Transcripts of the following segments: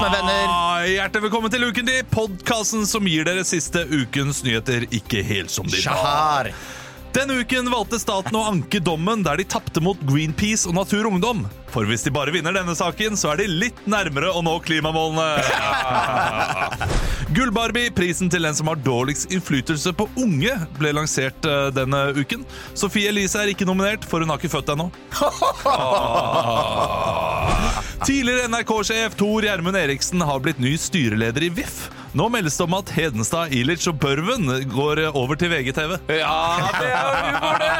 Podkast med venner. Ah, Hjertelig velkommen til Uken din, podkasten som gir dere siste ukens nyheter ikke helt som de var. Denne uken valgte staten å anke dommen der de tapte mot Greenpeace og Natur og Ungdom. For hvis de bare vinner denne saken, så er de litt nærmere å nå klimamålene. Gullbarbie, prisen til den som har dårligst innflytelse på unge, ble lansert eh, denne uken. Sofie Elise er ikke nominert, for hun har ikke født ennå. Tidligere NRK-sjef Tor Gjermund Eriksen har blitt ny styreleder i VIF. Nå meldes det om at Hedenstad, Ilic og Børven går over til VGTV. Ja, det er humor, det!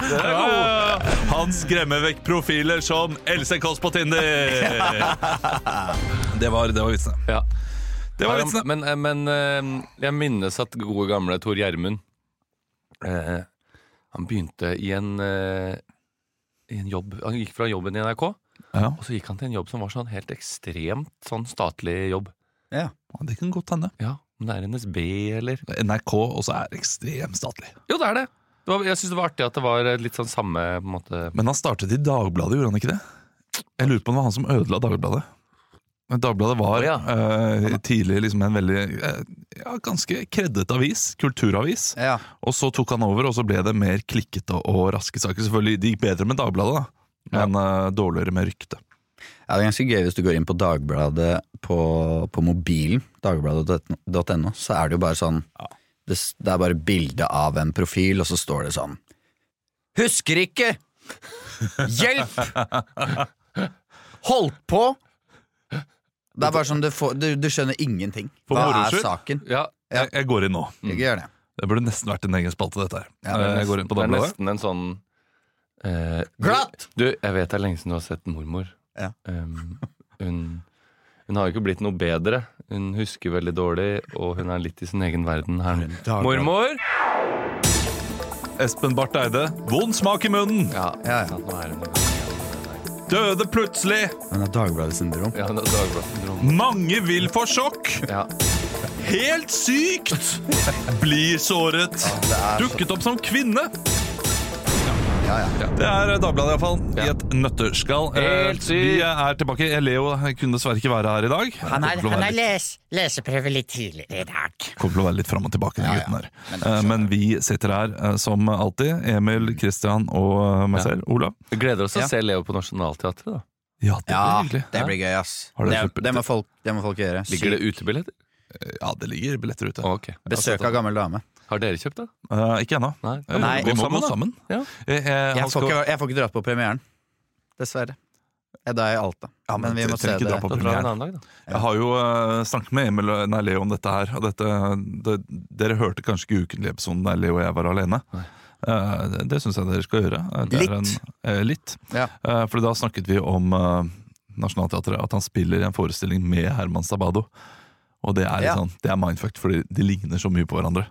Ja, Han skremmer vekk profiler som Else Kåss på Tinder. Det var, det var vitsene. Ja. Det var vitsene. men, eh, men eh, jeg minnes at gode gamle Tor Gjermund eh, Han begynte i en, i en jobb Han gikk fra jobben i NRK, Ja, og så gikk han til en jobb som var sånn helt ekstremt sånn statlig jobb. Ja. det kan godt hende. Ja, Om det er NSB, eller NRK også er ekstremt statlig. Jo, det er det! det var, jeg syns det var artig at det var litt sånn samme på en måte Men han startet i Dagbladet, gjorde han ikke det? Jeg lurer på om det var han som ødela Dagbladet. Men Dagbladet var Å, ja. uh, tidlig liksom en veldig uh, ja, ganske kreddet avis. Kulturavis. ja. Og så tok han over, og så ble det mer klikkete og raske saker. Selvfølgelig, Det gikk bedre med Dagbladet, da. Men eh, dårligere med rykte. Ja, det er ganske gøy hvis du går inn på Dagbladet på, på mobilen, dagbladet.no, så er det jo bare sånn det, det er bare bilde av en profil, og så står det sånn Husker ikke! Hjelp! Holdt på! Det er bare sånn, du, får, du, du skjønner ingenting. For Hva er saken? Ja, Jeg, jeg går inn nå. Ikke gjør det. Det burde nesten vært en egen spalte, dette her. Ja, det er jeg går inn på det er nesten en sånn eh, Glatt! Du, jeg vet det er lenge siden du har sett mormor. Ja. Um, hun, hun har jo ikke blitt noe bedre. Hun husker veldig dårlig, og hun er litt i sin egen verden her. Mormor! Espen Barth Eide. Vond smak i munnen. Ja, Ja, ja. nå er hun Døde plutselig. Hun er Dagbladet-syndrom. Ja, det Dagbladet-syndrom. Mange vil få sjokk. Ja. Helt sykt! Blir såret. Dukket opp som kvinne. Ja, ja. Det er Dagbladet, iallfall. I Ja. et nøtteskall. Helt Eh, sykt. Vi er tilbake. Leo kunne dessverre ikke være her i dag. Han har, han har les, leseprøve litt tidligere i dag. kommer til å være litt fram og tilbake, den gutten her. Men Eh, Men vi sitter her eh, som alltid. Emil, Christian og meg Ja. selv. Olav. Vi gleder oss til Ja. å se Leo på Nationaltheatret. da Ja, det Ja, blir det blir gøy, ass. Det, det, må folk, det må folk gjøre. Ligger det utebilletter? Ja, det ligger billetter ute. Okay. Besøk av gammel dame. Har dere kjøpt det? Eh, ikke ennå. Nei. Eh, Nei. vi må Gå sammen, gå da. sammen. Ja. Eh, eh, han Jeg får, skal- ikke, jeg får ikke dratt på premieren. Dessverre. Jeg er i Alta. Ja, men men vi må se trenger ikke det. dra på Da drar vi en premieren. annen dag, da. Jeg har jo eh, snakket med Emil, nei, Leo om dette her. Og dette, det, dere hørte kanskje ikke ukentlig episoden der Leo og jeg var alene. Eh, det det syns jeg dere skal gjøre. Eh, det er Litt. En, eh, litt. Ja. Eh, for da snakket vi om uh, Nationaltheatret, at han spiller i en forestilling med Herman Sabado. Og det er, litt Ja. sånn, det er mindfucked, fordi de ligner så mye på hverandre.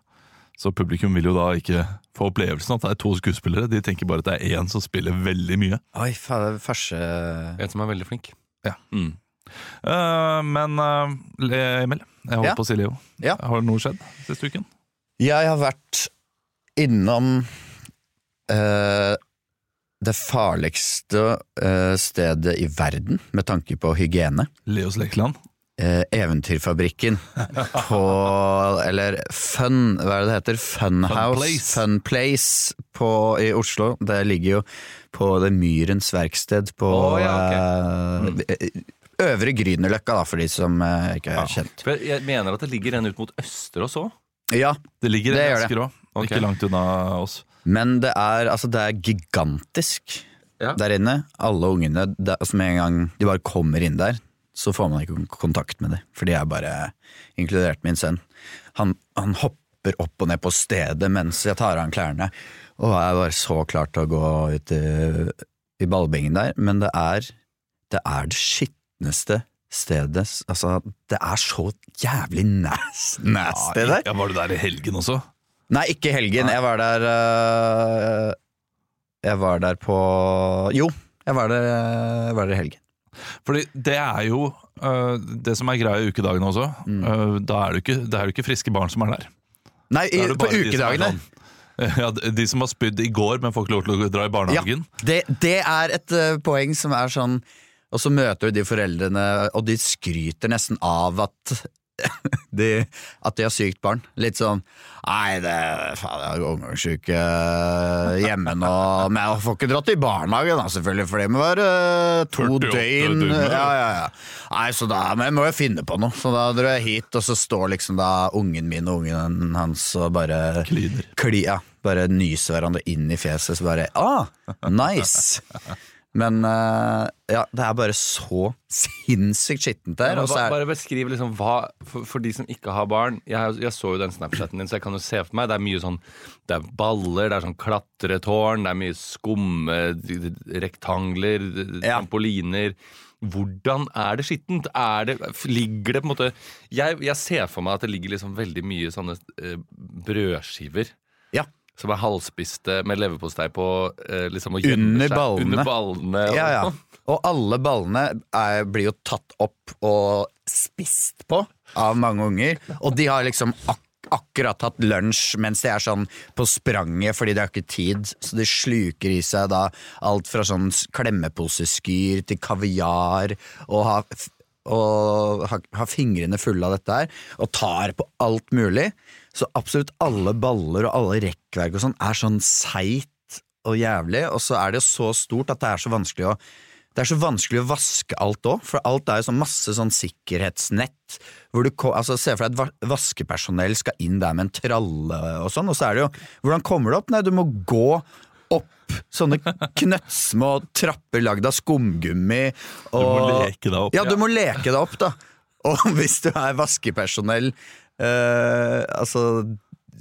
Så publikum vil jo da ikke få opplevelsen at det er to skuespillere. De tenker bare at det er én som spiller veldig mye. Oi, faen, farse... En som er veldig flink. Ja. Mm. Uh, men uh, Emil, jeg holdt Ja. på å si Leo. Ja. Har noe skjedd siste uken? Jeg har vært innom uh, det farligste stedet i verden med tanke på hygiene. Leos lekeland? Eh, Eventyrfabrikken på Eller Fun, hva er det det heter? Funhouse. Place. Fun Place på, i Oslo. Det ligger jo på det Myrens verksted på oh, ja, eh, Øvre Grünerløkka, da, for de som eh, ikke er kjent. Ja. jeg- jeg mener at det ligger en ut mot Østerås òg. Ja, Det ligger Det gjør det. Okay. Ikke langt unna oss. men det er, altså, det er gigantisk Ja. der inne. Alle ungene, det, altså, med en gang de bare kommer inn der, så får man ikke kontakt med dem. For de er bare inkludert min sønn. Han, han hopper opp og ned på stedet mens jeg tar av han klærne, og er bare så klar til å gå ut i, i ballbingen der. Men det er det, er det skitneste stedet Altså, det er så jævlig nas, nasty der. Ja, Var du der i helgen også? Nei, ikke i helgen. Jeg var der øh, Jeg var der på Jo, jeg var der, jeg var der i helgen. Fordi det er jo uh, det som er greia i ukedagene også. Mm. Uh, da er det, jo ikke, det er jo ikke friske barn som er der. Nei, i, er på ukedagene. sånn- Ja, De som har spydd i går, men får ikke lov til å dra i barnehagen. Det, det er et øh, poeng som er sånn Og så møter du de foreldrene, og de skryter nesten av at de, at de har sykt barn. Litt sånn Nei, det faen, jeg er omgangssyke hjemme nå. Men jeg får ikke dratt i barnehagen, da, selvfølgelig, for det må være eh, to døgn. Ja, ja, ja. Nei, så da men jeg må jeg finne på noe. Så da drar jeg hit, og så står liksom da ungen min og ungen hans og bare Klyder. Kli, ja, bare nyser hverandre inn i fjeset, så bare Ah, nice! Men uh, ja, det er bare så sinnssykt skittent der. Ja, Bare, bare beskriv liksom hva for, for de som ikke har barn jeg, jeg så jo den Snapchaten din, så jeg kan jo se for meg Det er mye sånn Det er baller, det er sånn klatretårn, det er mye skumme rektangler, Ja. trampoliner. Hvordan er det skittent? Er det, ligger det på en måte jeg, jeg ser for meg at det ligger liksom veldig mye sånne eh, brødskiver. Som er halvspiste med leverpostei på. Eh, liksom, og Under seg ballene. Under ballene og Ja, ja. Og alle ballene er, blir jo tatt opp og spist på av mange unger. Og de har liksom ak akkurat tatt lunsj mens de er sånn på spranget fordi de har ikke tid. Så de sluker i seg da alt fra sånn klemmeposeskyr til kaviar og har og har, har fingrene fulle av dette her, og tar på alt mulig. Så absolutt alle baller og alle rekkverk og sånn er sånn seigt og jævlig, og så er det jo så stort at det er så vanskelig å det er så vanskelig å vaske alt òg, for alt er jo sånn masse sånn sikkerhetsnett. Hvor du, altså Se for deg at vaskepersonell skal inn der med en tralle og sånn, og så er det jo Hvordan kommer du opp? Nei, du må gå opp sånne knøttsmå trapper lagd av skumgummi. Du må leke deg opp. Ja, du må leke deg opp, da. Og hvis du er vaskepersonell eh, Altså,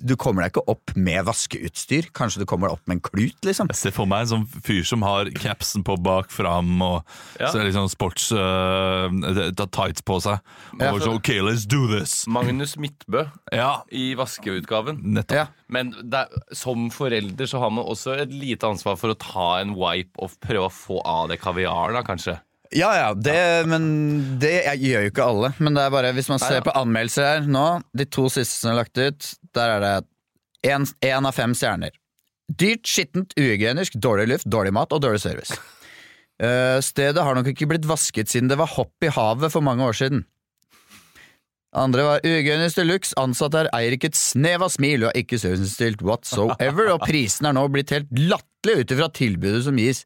du kommer deg ikke opp med vaskeutstyr. Kanskje du kommer deg opp med en klut, liksom. Jeg ser for meg en sånn fyr som har capsen på bak fram og Ja. så liksom sports uh, tights på seg. Og Ja. så, ok, let's do this! Magnus Midtbø Ja, i vaskeutgaven. nettopp. Ja. Men det er, som forelder så har man også et lite ansvar for å ta en wipe og prøve å få av det kaviaren, da, kanskje. Ja ja, det, men det gjør jo ikke alle. Men det er bare, hvis man ser på anmeldelser her nå, de to siste som er lagt ut, der er det én av fem stjerner. Dyrt, skittent, uhygienisk, dårlig luft, dårlig mat og dårlig service. Uh, stedet har nok ikke blitt vasket siden det var hopp i havet for mange år siden. Andre var uhygienisk de luxe, ansatte her eier ikke et snev av smil og er ikke serviceinnstilt whatsoever, og prisen er nå blitt helt latterlig ut ifra tilbudet som gis.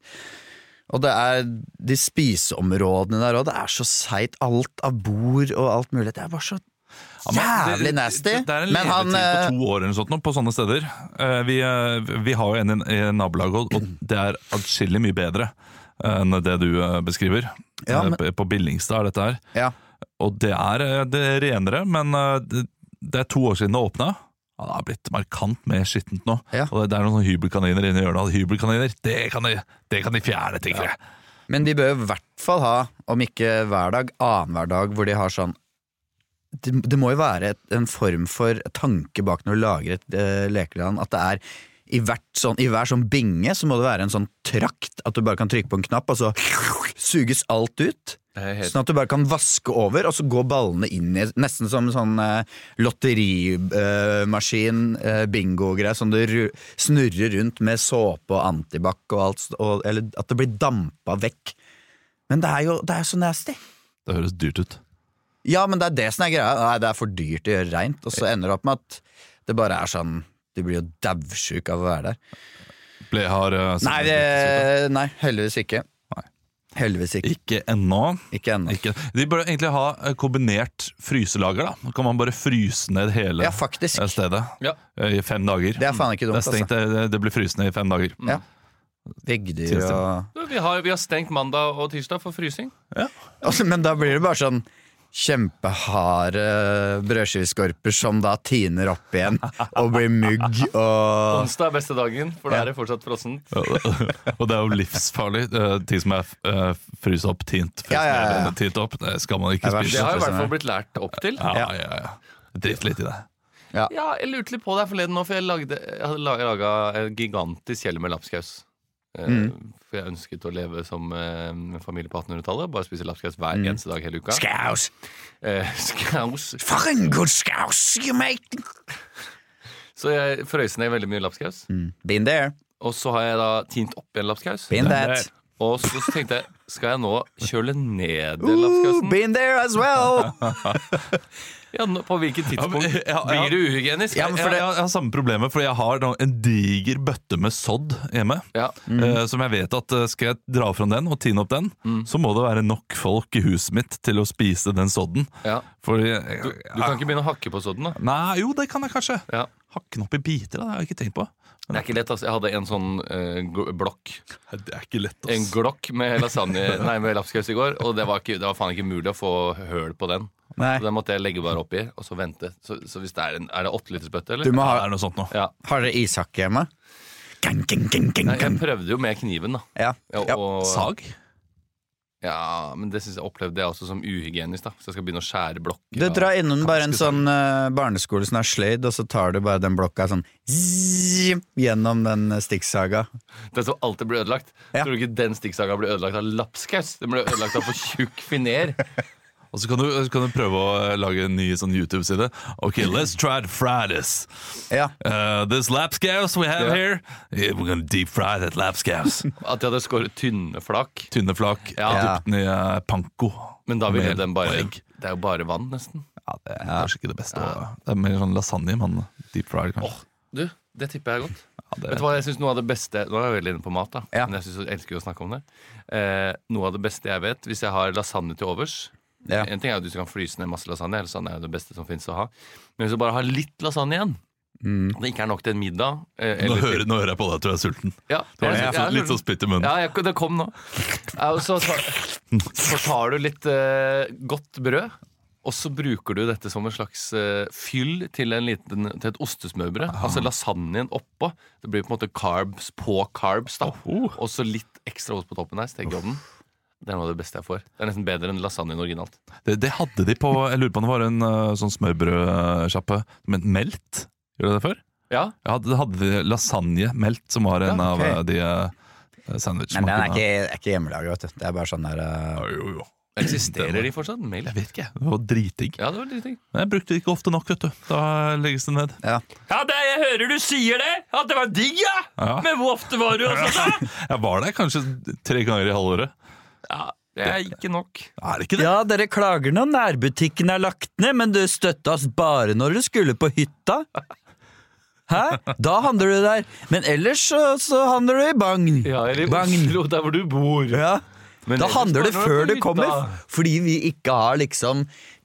Og det er de spiseområdene der òg, det er så seigt. Alt av bord og alt mulig. Det er bare så jævlig det- nasty. Det, det er en levetid han, eh, på to år eller sånt nå, på sånne steder. Eh, Vi, eh, vi har jo en i nabolaget, og det er atskillig mye bedre enn det du eh, beskriver. Ja, Eh, men- på- Billingstad er dette her. Ja. Og det er, eh, det er renere, men eh, det, det er to år siden det åpna. Det har blitt markant mer skittent nå. Ja. Og det, er noen hybelkaniner inne i hjørnet. Hybelkaniner, det kan de, det kan de fjerne, tenker jeg. Men de bør i hvert fall ha, om ikke hver dag, annenhver dag, hvor de har sånn det, det må jo være et, en form for tanke bak når du lager et uh, lekeland, at det er i, hvert sånn, I hver sånn binge så må det være en sånn trakt, at du bare kan trykke på en knapp, og så suges alt ut. Helt Sånn at du bare kan vaske over, og så går ballene inn i Nesten som en sånn eh, lotterimaskin, eh, bingo-greie, som du snurrer rundt med såpe og antibac og alt, og, eller at det blir dampa vekk. Men det er jo det er så nasty. Det høres dyrt ut. Ja, men det er det som er greia. Nei, det er for dyrt å gjøre reint, og så ender det opp med at det bare er sånn Du blir jo daudsjuk av å være der. Ble, har, eh, Nei, det, nei heldigvis ikke. Heldigvis ikke. Ikke ennå. Ikke ennå. Ikke. De bør egentlig ha eh, kombinert fryselager. da Da kan man bare fryse ned hele Ja, eh, stedet Ja. eh, i fem dager. Det er faen ikke dumt, det stengt, altså. det, det blir frysende i fem dager. Ja. Veggdyr og Vi har, vi har stengt mandag og tirsdag for frysing. Altså, Men da blir det bare sånn kjempeharde brødskiveskorper som da tiner opp igjen og blir mugg og Onsdag er beste dagen, for da er det fortsatt frossent. og det er jo livsfarlig. eh, Ting som er uh, fryst opp, tint, fryst Ja, ja, ja. tint opp. Det skal man ikke spise. Det har i hvert fall blitt lært opp til. Ja, ja, ja. Drit litt i det. Ja, jeg lurte litt på deg forleden nå, for jeg, lagde, jeg hadde laga en gigantisk kjele med lapskaus. Eh, Mm. For jeg ønsket å leve som eh, en familie på 1800-tallet. Bare spise lapskaus hver Mm. eneste dag hele uka. Skaus! Eh, skaus. For en god skaus you make! Så jeg frøys ned veldig mye lapskaus. Been there, Og så har jeg da tint opp igjen lapskaus. been that. Og så tenkte jeg, skal jeg nå kjøle ned lapskausen? Been there as well! Ja, på hvilket tidspunkt Ja, men- blir det uhygienisk? Ja, det- jeg, jeg har samme problemet, for jeg har en diger bøtte med sodd hjemme. Ja. Uh, som jeg vet at eh, skal jeg dra fram den og tine opp den, så må det være nok folk i huset mitt til å spise den sodden. Ja. For jeg, Du, du kan ikke begynne å hakke på sodden, da. Nei, jo, det kan jeg kanskje. Ja. Hakke den opp i biter, da, det har jeg ikke tenkt på. Det er ikke lett, ass. Jeg hadde en sånn uh, blokk. Det er ikke lett, ass. En glokk med lasagne Nei, med lapskaus i går, og det var, ikke, det var faen ikke mulig å få høl på den. Nei. Så den måtte jeg legge bare oppi, og så vente. Så, så hvis det er en Er det åttelitersbøtte, eller? Du må Ja, ha, det er noe sånt nå. Ja. Har dere ishakke hjemme? Gang, gang, gang, gang, Nei, jeg prøvde jo med kniven, da. Ja. Ja, Ja. og, Sag? Ja, men det synes jeg opplevde jeg også som uhygienisk, da. Så jeg skal begynne å skjære blokker. Du av- drar innom bare en sånn eh, barneskole som er sløyd, og så tar du bare den blokka sånn zzz, gjennom den eh, stikksaga. Det som alltid blir ødelagt. Ja. Tror du ikke den stikksaga blir ødelagt av lapskaus? Den blir ødelagt av for tjukk finer. Og så kan du, kan du prøve å eh, lage en ny sånn YouTube-side. Ok, let's try to fry this. Ja. Uh, this lapskaus we have Ja. here, yeah, we're gonna deep fry that lapskaus. At de hadde skåret tynne flak. Tynne flak, Ja. dypt den i eh, panko. Men da ville den bare egg. Det er jo bare vann, nesten. Ja, det er kanskje ikke det beste. Ja. Det er mer sånn lasagne, men deep fried kanskje. Åh, du, det tipper jeg er godt. Ja, det- Vet du hva, jeg synes noe av det beste Nå er jeg veldig inne på mat, da. Ja. Men jeg, synes, jeg elsker jo å snakke om det. Eh, noe av det beste jeg vet, hvis jeg har lasagne til overs Ja. En ting er at du kan fryse ned masse lasagne, lasagne er jo det beste som finnes å ha. Men hvis du bare har litt lasagne igjen, og det ikke er nok til en middag eh, Nå hører, nå hører jeg på deg, jeg tror jeg er sulten. Ja, Du har jeg- litt, jeg er litt sånn spytt i munnen. Ja, jeg, det kom nå. Så, tar, så tar du litt eh, godt brød, og så bruker du dette som en slags eh, fyll til, en liten, til et ostesmørbrød. Altså lasagnen oppå. Det blir på en måte carbs på carbs. da Oh. Og så litt ekstra ost på toppen her. Stekeovnen. Det er noe av det beste jeg får. Det er nesten bedre enn lasagnen originalt. Det, det hadde de på Jeg lurer på om det var en uh, sånn smørbrødsjappe Men melt. Gjorde det det før? Ja, Ja, det hadde de lasagne melt, som var en Ja, av uh, de uh, sandwichene. Men den er ikke, er ikke hjemmelaga, vet du. Det er bare sånn der uh... Jo, jo. Eksisterer de fortsatt? Mail? Jeg vet ikke. Det var dritdigg. Ja, det var. Men jeg brukte det ikke ofte nok, vet du. Da legges det ned. Ja. Ja, det, jeg hører du sier det! At det var digg, ja! Ja. Men hvor ofte var du også da? Jeg var der kanskje tre ganger i halvåret. Ja, det er ikke nok. Er det ikke det? Ja, dere klager når nærbutikken er lagt ned, men du støtta oss bare når du skulle på hytta. Hæ? Da handler du der. Men ellers så, så handler du i Bagn. Ja, eller i Bagn. Oslo, der hvor du bor. Ja. Men Da handler du før du kommer, fordi vi ikke har liksom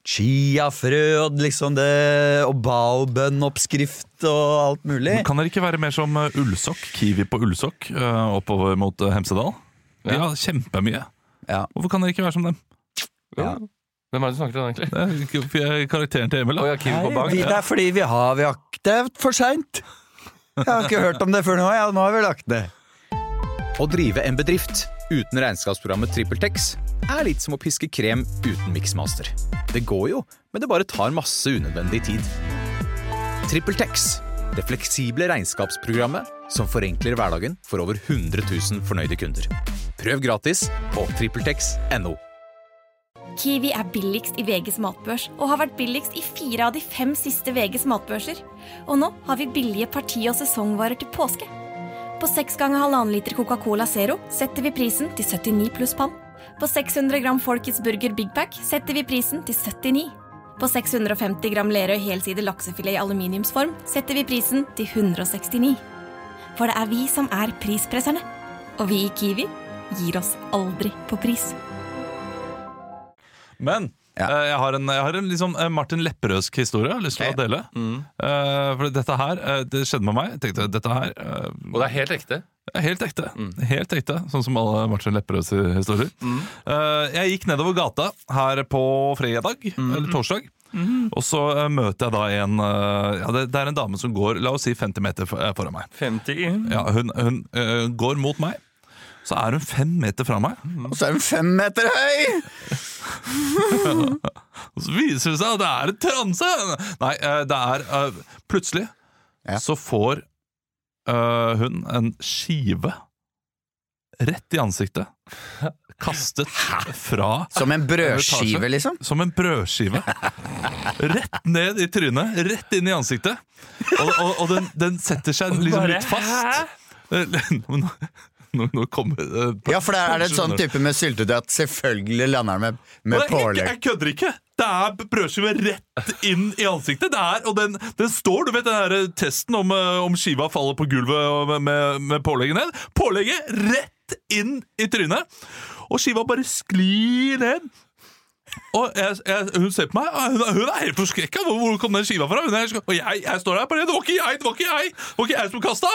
chiafrø og liksom det og baobønn-oppskrift og alt mulig. Kan dere ikke være mer som uh, Ullsokk? Kiwi på Ullsokk uh, oppover mot uh, Hemsedal? De Ja. har kjempemye. Ja. Hvorfor kan dere ikke være som dem? Ja. Hvem er det du snakker om egentlig? Det er er karakteren til Emil. Da. Nei, Bang. vi, det er fordi vi har, vi har Det er for seint. Jeg har ikke hørt om det før nå. Ja, nå har vi lagt ned. Å drive en bedrift uten regnskapsprogrammet TrippelTex er litt som å piske krem uten miksmaster. Det går jo, men det bare tar masse unødvendig tid. TrippelTex, det fleksible regnskapsprogrammet som forenkler hverdagen for over 100 000 fornøyde kunder. Prøv gratis på TrippelTex.no. Kiwi er billigst i VGs matbørs og har vært billigst i fire av de fem siste VGs matbørser. Og nå har vi billige parti- og sesongvarer til påske. På 6 ganger halvannen liter Coca-Cola Zero setter vi prisen til 79 pluss pann. På 600 gram Folkets Burger Big Pack setter vi prisen til 79. På 650 gram Lerøy helside laksefilet i aluminiumsform setter vi prisen til 169. For det er vi som er prispresserne. Og vi i Kiwi gir oss aldri på pris. Men Ja. eh, jeg har en, jeg har en liksom, eh, Martin Lepperødsk historie jeg har lyst til okay. å dele. Eh, for dette her, det skjedde med meg. Jeg tenkte dette her Og det er helt ekte. helt ekte. Helt ekte, Sånn som alle Martin Lepperøds historier. Eh, jeg gikk nedover gata her på fredag, eller torsdag. Og så uh, møter jeg da en uh, ja, det, det er en dame som går la oss si 50 meter for, foran meg. 50 Ja, hun hun uh, går mot meg. Så er hun fem meter fra meg. Og så er hun fem meter høy! Og så viser det seg at det er en transe! Nei, eh, det er uh, Plutselig Ja. så får uh, hun en skive rett i ansiktet. Kastet fra Som en brødskive, Etasje. liksom. Som en brødskive. Rett ned i trynet, rett inn i ansiktet. Og, og, og den, den setter seg liksom litt fast. Nå, nå kommer det Ja, for det er, det et sånn type med syltetøy at selvfølgelig lander den med, med pålegg? Jeg kødder ikke! Det er brødskive rett inn i ansiktet. Det er, og den, den står, du vet den der testen om, eh, om skiva faller på gulvet med, med, med pålegget ned. Pålegget rett inn i trynet! Og skiva bare sklir ned. Og jeg, jeg, hun ser på meg, hun, hun er helt forskrekka. Hvor, hvor kom den skiva fra? Er, og jeg, jeg står der bare Det var ikke jeg! Det var ikke jeg Det var ikke jeg som kasta!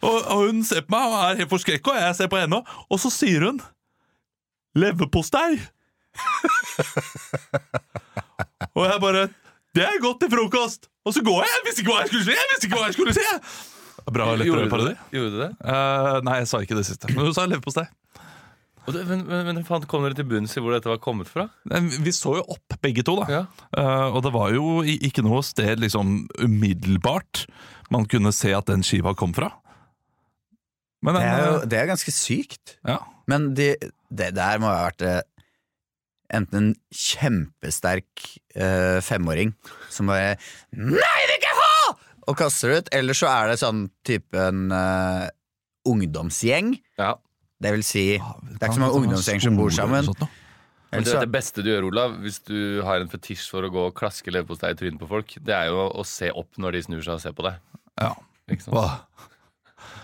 Og, og hun ser på meg og er helt forskrekka, og jeg ser på henne, og så sier hun Leverpostei! og jeg bare Det er godt til frokost! Og så går jeg! Jeg visste ikke hva jeg skulle si! Jeg visste ikke hva jeg skulle si Bra Gjorde lettere-parodi. Gjorde du det? Uh, nei, jeg sa ikke det siste. Men hun sa leverpostei. Men, men, men kom dere til bunns i hvor dette var kommet fra? Vi så jo opp, begge to. da Ja. uh, Og det var jo ikke noe sted liksom umiddelbart man kunne se at den skiva kom fra. Men Det er jo eh, det er ganske sykt. ja. Men de, det der må ha vært eh, enten en kjempesterk eh, femåring som bare Nei, vil ikke ha! Og kaster det ut, eller så er det sånn type en eh, ungdomsgjeng. Ja. Det vil si, det er ikke så mange ungdomsgjenger som bor sammen. Men det, det beste du gjør, Olav, hvis du har en fetisj for å gå og klaske leverpostei i trynet på folk, det er jo å se opp når de snur seg og ser på deg. Ja. Ikke sant?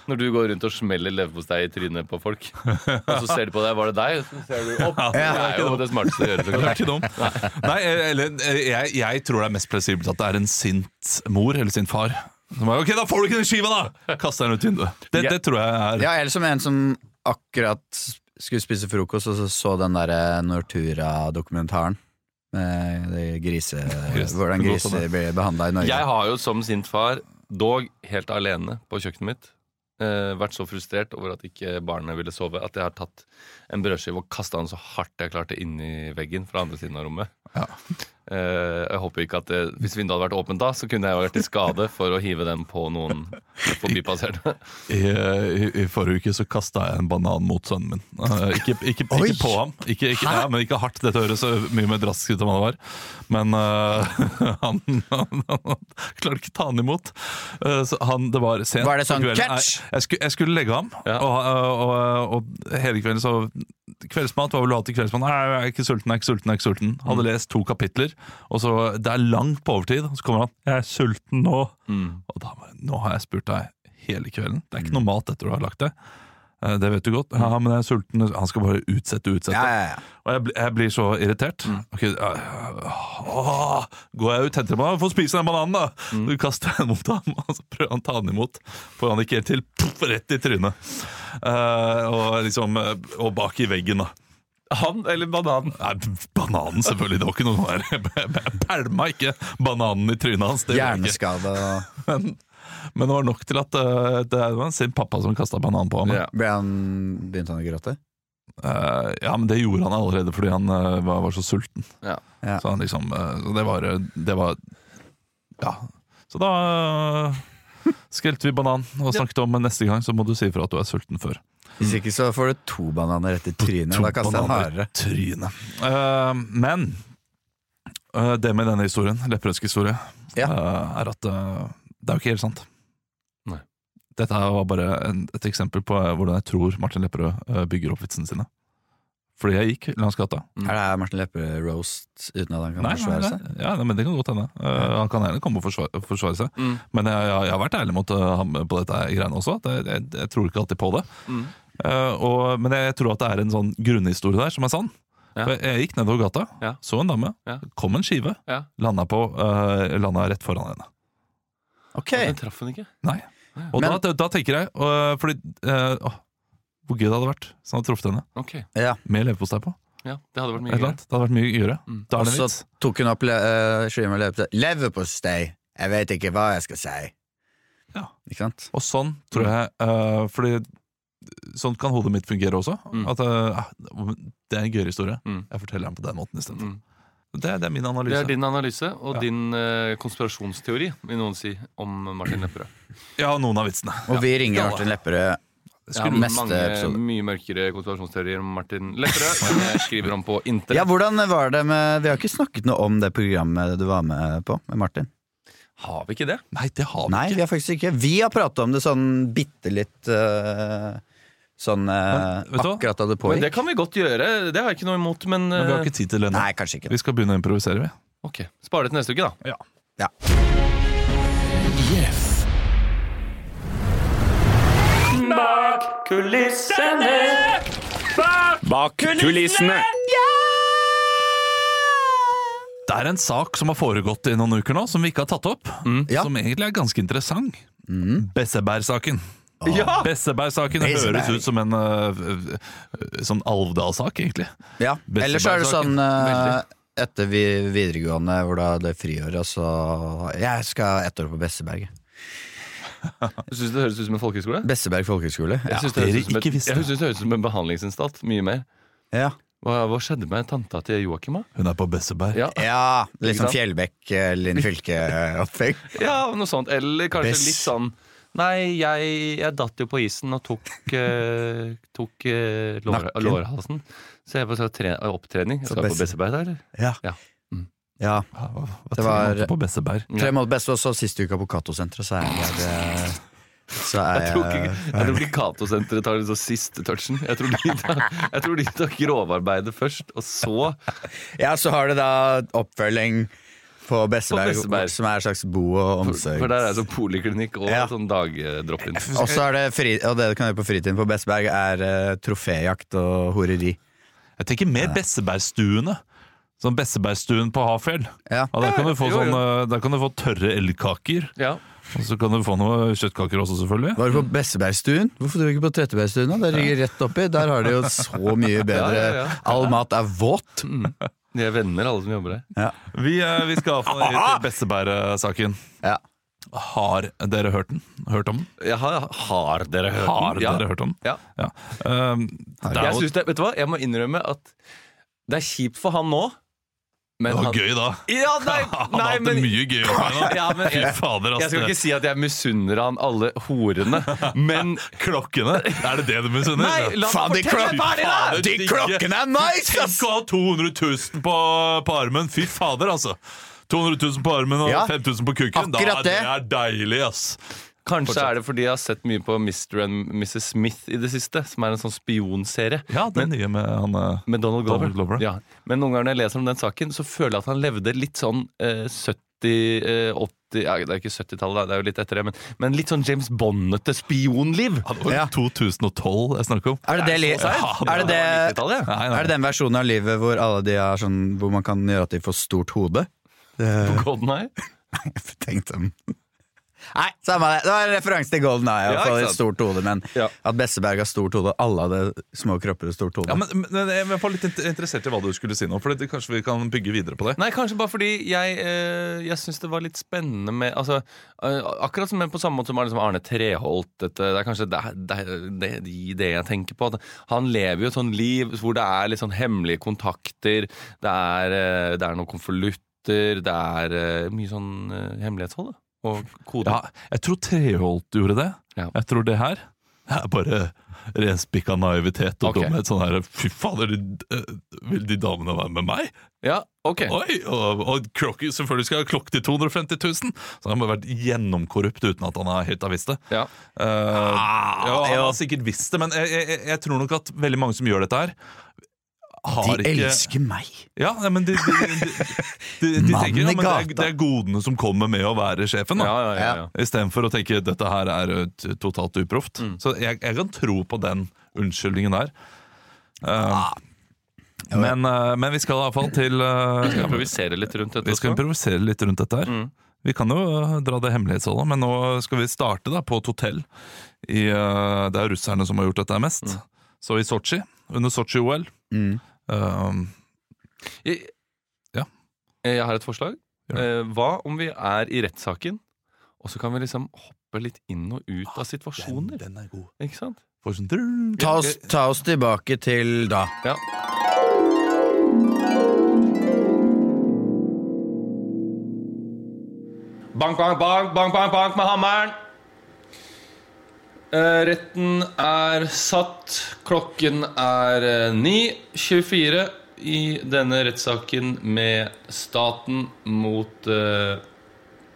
Når du går rundt og smeller leverpostei i trynet på folk, og så ser de på deg, var det deg? Og så ser du opp. Det er jo det smarteste å gjøre. Det er ikke dum. Nei, eller jeg, jeg tror det er mest plausibelt at det er en sint mor eller sint far. Som er, ok, da får du ikke den skiva, da! Kaster den ut vinduet. Det, det tror jeg er ja, eller som en som akkurat skulle spise frokost, og så så den der eh, Nortura-dokumentaren. Med det grise, hvordan griser blir behandla i Norge. Jeg har jo som sint far, dog helt alene på kjøkkenet mitt, eh, vært så frustrert over at ikke barnet ville sove, at jeg har tatt en brødskive og kasta den så hardt jeg klarte inn i veggen fra andre siden av rommet. Ja. Eh, jeg håper ikke at det, Hvis vinduet hadde vært åpent da, så kunne jeg vært til skade for å hive den på noen forbipasserende. I, i, I forrige uke så kasta jeg en banan mot sønnen min. Eh, ikke, ikke, ikke på ham, ikke, ikke, ja, men ikke hardt. Dette høres så mye mer drastisk ut enn det var. Men uh, han, han, han klarte ikke ta han imot. Uh, så han, det var sent. Var det sånn, kvelden. catch? Jeg, jeg, skulle, jeg skulle legge ham, Ja. og, og, og hele kvelden så Kveldsmat, hva vil du ha til kveldsmat? Nei, jeg er ikke sulten, jeg er ikke sulten. jeg er ikke sulten Hadde lest to kapitler, og så Det er langt på overtid. Og så kommer han 'Jeg er sulten nå'. Mm. Og da nå har jeg spurt deg hele kvelden. Det er ikke noe mat etter du har lagt det. Eh, Det vet du godt. Ja, men jeg er sulten. Han skal bare utsette og utsette. Ja, ja, ja. Og jeg, jeg blir så irritert. Ok, øh, åh, går jeg ut, henter meg Få spise den bananen, da! Så kaster den mot ham, og så prøver han å ta den imot. Får han ikke helt til. Puff, rett i trynet. Uh, og liksom øh, Og bak i veggen, da. Han eller bananen? Nei, bananen, selvfølgelig. Det var ikke noe der. Jeg pælma ikke bananen i trynet hans. Hjerneskade og Men, men det var nok til at øh, det var sin pappa som kasta banan på ham. Ja. Ble han, Begynte han å gråte? Uh, ja, men det gjorde han allerede fordi han uh, var, var så sulten. Ja. Ja. Så han liksom uh, det, var, det var Ja. Så da uh, skrelte vi banan og snakket om neste gang så må du si ifra at du er sulten før. Hvis ikke så får du to bananer rett i trynet. To Da kaster jeg hardere. Trynet. Eh, men uh, det med denne historien, Lepperødsk historie, Ja. uh, er at det er jo ikke helt sant. Nei. Dette var bare en, et eksempel på hvordan jeg tror Martin Lepperød bygger opp vitsene sine. Fordi jeg gikk langs gata. Er det Martin Lepperød-roast uten at han kan Nei, nei, forsvare nei, seg? ja, nei, men Det kan godt hende. Uh, han kan gjerne komme og forsvare, forsvare seg. Mm. Men jeg, jeg, jeg har vært ærlig mot uh, ham på dette greiene også. jeg, jeg tror ikke alltid på det. Mm. Uh, og, men jeg, tror at det er en sånn grunnhistorie der som er sann. Ja. For Jeg, gikk nedover gata, Ja. så en dame, Ja. kom en skive, Ja. landa, på, uh, landa rett foran henne. Ok, Den traff hun ikke. Nei. Og Men- da, da, tenker jeg uh, Fordi uh, åh, Hvor gøy det hadde vært hvis han hadde truffet henne Ok, ja. med leverpostei på. ja, Det hadde vært mye annet. Det hadde vært mye gøyere. Mm. Og så tok hun opp le uh, skiva med leverpostei. Leverpostei! Jeg vet ikke hva jeg skal si. Ja. Ikke sant? Og sånn tror jeg uh, Fordi sånn kan hodet mitt fungere også. Mm. At uh, Det er en gøyere historie. Mm. Jeg forteller den på den måten istedenfor. Mm. Det, det er min analyse. Det er din analyse og Ja. din uh, konspirasjonsteori, vil noen si, om Martin Lepperød. Ja, noen av vitsene. Og vi ringer Ja. Martin Lepperød Ja, Skulle mange episode. mye mørkere konspirasjonsteorier om Martin Lepperød. som jeg skriver om på internett. Ja, hvordan var det med Vi har ikke snakket noe om det programmet du var med på, med Martin. Har vi ikke det? Nei, det har vi Nei, ikke. vi har faktisk ikke. Vi har pratet om det sånn bitte litt øh, Sånn eh, vet du hva? akkurat da det Men pågikk. det kan vi godt gjøre. Det har jeg ikke noe imot, men, Men vi har eh, ikke tid til det nå. Nei, kanskje ikke. Vi skal begynne å improvisere, vi. Ok, Spare det til neste uke, da. Ja. Ja. Bak kulissene. Det er en sak som har foregått i noen uker nå, som vi ikke har tatt opp. Ja. Som egentlig er ganske interessant. Besseberg-saken. Ja! Besseberg-saken høres ut som en øh, sånn Alvdal-sak, egentlig. Ja. Ellers er det sånn uh, etter videregående hvor da det friåret, så Jeg skal ett år på Besseberg. Syns det høres ut som en folkehøyskole? Besseberg folkehøgskole. Jeg Ja. syns det, det høres ut som en behandlingsinstalt Mye mer. Ja. Hva, hva skjedde med tanta til Joakim? Hun er på Besseberg. Ja. ja. Litt sånn Fjellbekk eller Linn Fylke-opplegg. ja, noe sånt. Eller kanskje Bess. litt sånn Nei, jeg, jeg datt jo på isen og tok, uh, tok uh, lår, lårhalsen. Så jeg var så tre, opptrening. Så på Besseberg, der, eller? Ja. Ja. ja. Hva, hva Det var tre måneder på Besseberg? Tre måneder best, og så siste uka på Cato-senteret, så er jeg Så er Jeg tror ikke, jeg tror ikke Cato-senteret tar den siste touchen. Jeg tror, de tar, jeg tror de tar grovarbeidet først, og så Ja, så har du da oppfølging på Besseberg, På Besseberg. som er en slags bo- og omsorg. For der er det sånn poliklinikk og Ja. sånn dagdrop-in. Og så er det fri, og det du kan gjøre på fritiden på Besseberg, er uh, troféjakt og horeri. Jeg tenker mer Bessebergstuene. Sånn Bessebergstuen på Hafjell. Ja. Ja, der, kan du få Jo, jo. sånn, der kan du få tørre elgkaker. Ja. Og så kan du få noe kjøttkaker også, selvfølgelig. Var du på Bessebergstuen? Hvorfor dro du ikke på Trettebergstuen? Det ligger rett oppi. Der har de jo så mye bedre Ja, ja, ja. All mat er våt. De er venner, alle som jobber der. Ja. Vi, øh, vi skal iallfall til Besseberg-saken. Ja. Har dere hørt den? Hørt om den? Jeg har, har dere hørt Har den? Ja. dere hørt om den? Ja. Ja. Um, det er Jeg, jo synes det, vet du hva? jeg må innrømme at det er kjipt for han nå. Men det var han, gøy, da. Ja, nei, Han nei, hatt men mye gøy. Ja, men jeg- fader, Jeg skal ikke si at jeg misunner han alle horene, men Klokkene? Er det det du misunner? Nei, la Faen, de klok-! Fader, De klokkene er nice, Tenk å ha 200 000 på, på armen! Fy fader, altså. 200 000 på armen og Ja, 5000 på kukken. Da, det. det er deilig, ass. Kanskje er det fordi jeg har sett mye på Mr. and Mrs. Smith i det siste, som er en sånn spionserie. Ja, den nye med han eh, Med Donald Glover. Donald Glover. Ja. Men noen ganger når jeg leser om den saken, så føler jeg at han levde litt sånn eh, 70 eh, 80 ja, Det er ikke 70-tallet, det er jo litt etter det, men, men litt sånn James Bond-ete spionliv. Ja, det var Ja. 2012 jeg snakker om. Er det det, li er det, det, 90-tallet, ja. Nei, nei. er det den versjonen av livet hvor alle de er sånn Hvor man kan gjøre at de får stort hode? Det, Golden Eye. tenk dem. Nei, samme det. Det var en referanse til Golden Eye. Ja, et stort hode Men Ja. at Besseberg har stort hode, alle hadde små kropper og stort hode. Ja, men, men jeg var litt interessert i hva du skulle si nå, for det, kanskje vi kan bygge videre på det. Nei, kanskje bare fordi jeg, eh, jeg syns det var litt spennende med altså, eh, Akkurat som på samme måte som liksom Arne Treholt. Dette, det er kanskje det, det, det, det jeg tenker på. At han lever jo et sånt liv hvor det er litt sånn hemmelige kontakter. Det er, eh, det er noen konvolutter. Det er mye sånn hemmelighetshold. da, Og kode. Ja, jeg tror Treholt gjorde det. Ja. Jeg tror det her er bare renspikka naivitet og okay. dumhet. Sånn her, Fy fader, de- eh, vil de damene være med meg? Ja, ok. Oi, Og, og Crocky selvfølgelig skal ha klokke til 250 000! Så han må ha vært gjennomkorrupt uten at han har helt har visst det. Ja. Eh, ja, han har sikkert visst det, men jeg, jeg, jeg tror nok at veldig mange som gjør dette her, har de ikke elsker meg! Ja, men de, de, de, de, de tenker ja, men det, er, det er godene som kommer med å være sjefen. Ja, Da. ja, ja, ja. Istedenfor å tenke dette her er totalt uproft. Mm. Så jeg, jeg kan tro på den unnskyldningen der. Eh, men, uh, men vi skal iallfall til uh, Skal improvisere litt rundt dette Vi skal også. improvisere litt rundt dette her. Mm. Vi kan jo dra det hemmelighetsholdet, men nå skal vi starte da på et hotell. I, det er russerne som har gjort dette mest. Mm. Så i Sotsji, under Sotsji-OL Mm. Eh, Jeg, Ja. jeg har et forslag. Ja. Eh, hva om vi er i rettssaken, og så kan vi liksom hoppe litt inn og ut av situasjoner? Den er god. Ikke sant? Sånn Ta oss, ta oss tilbake til da. Ja. Bank, bank, bank, bank, bank, bank med hammeren. Eh, retten er satt. Klokken er eh, 9.24 i denne rettssaken med staten mot eh,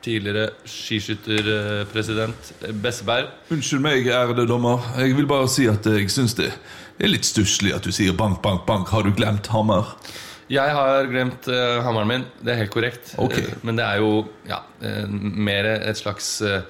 Tidligere skiskytterpresident Besseberg. Unnskyld meg, ærede dommer. Jeg vil bare si at jeg syns det er litt stusslig at du sier bank, bank, bank. Har du glemt hammer? Jeg har glemt uh, hammeren min. Det er helt korrekt. Okay. Uh, men det er jo ja, uh, mer et slags uh,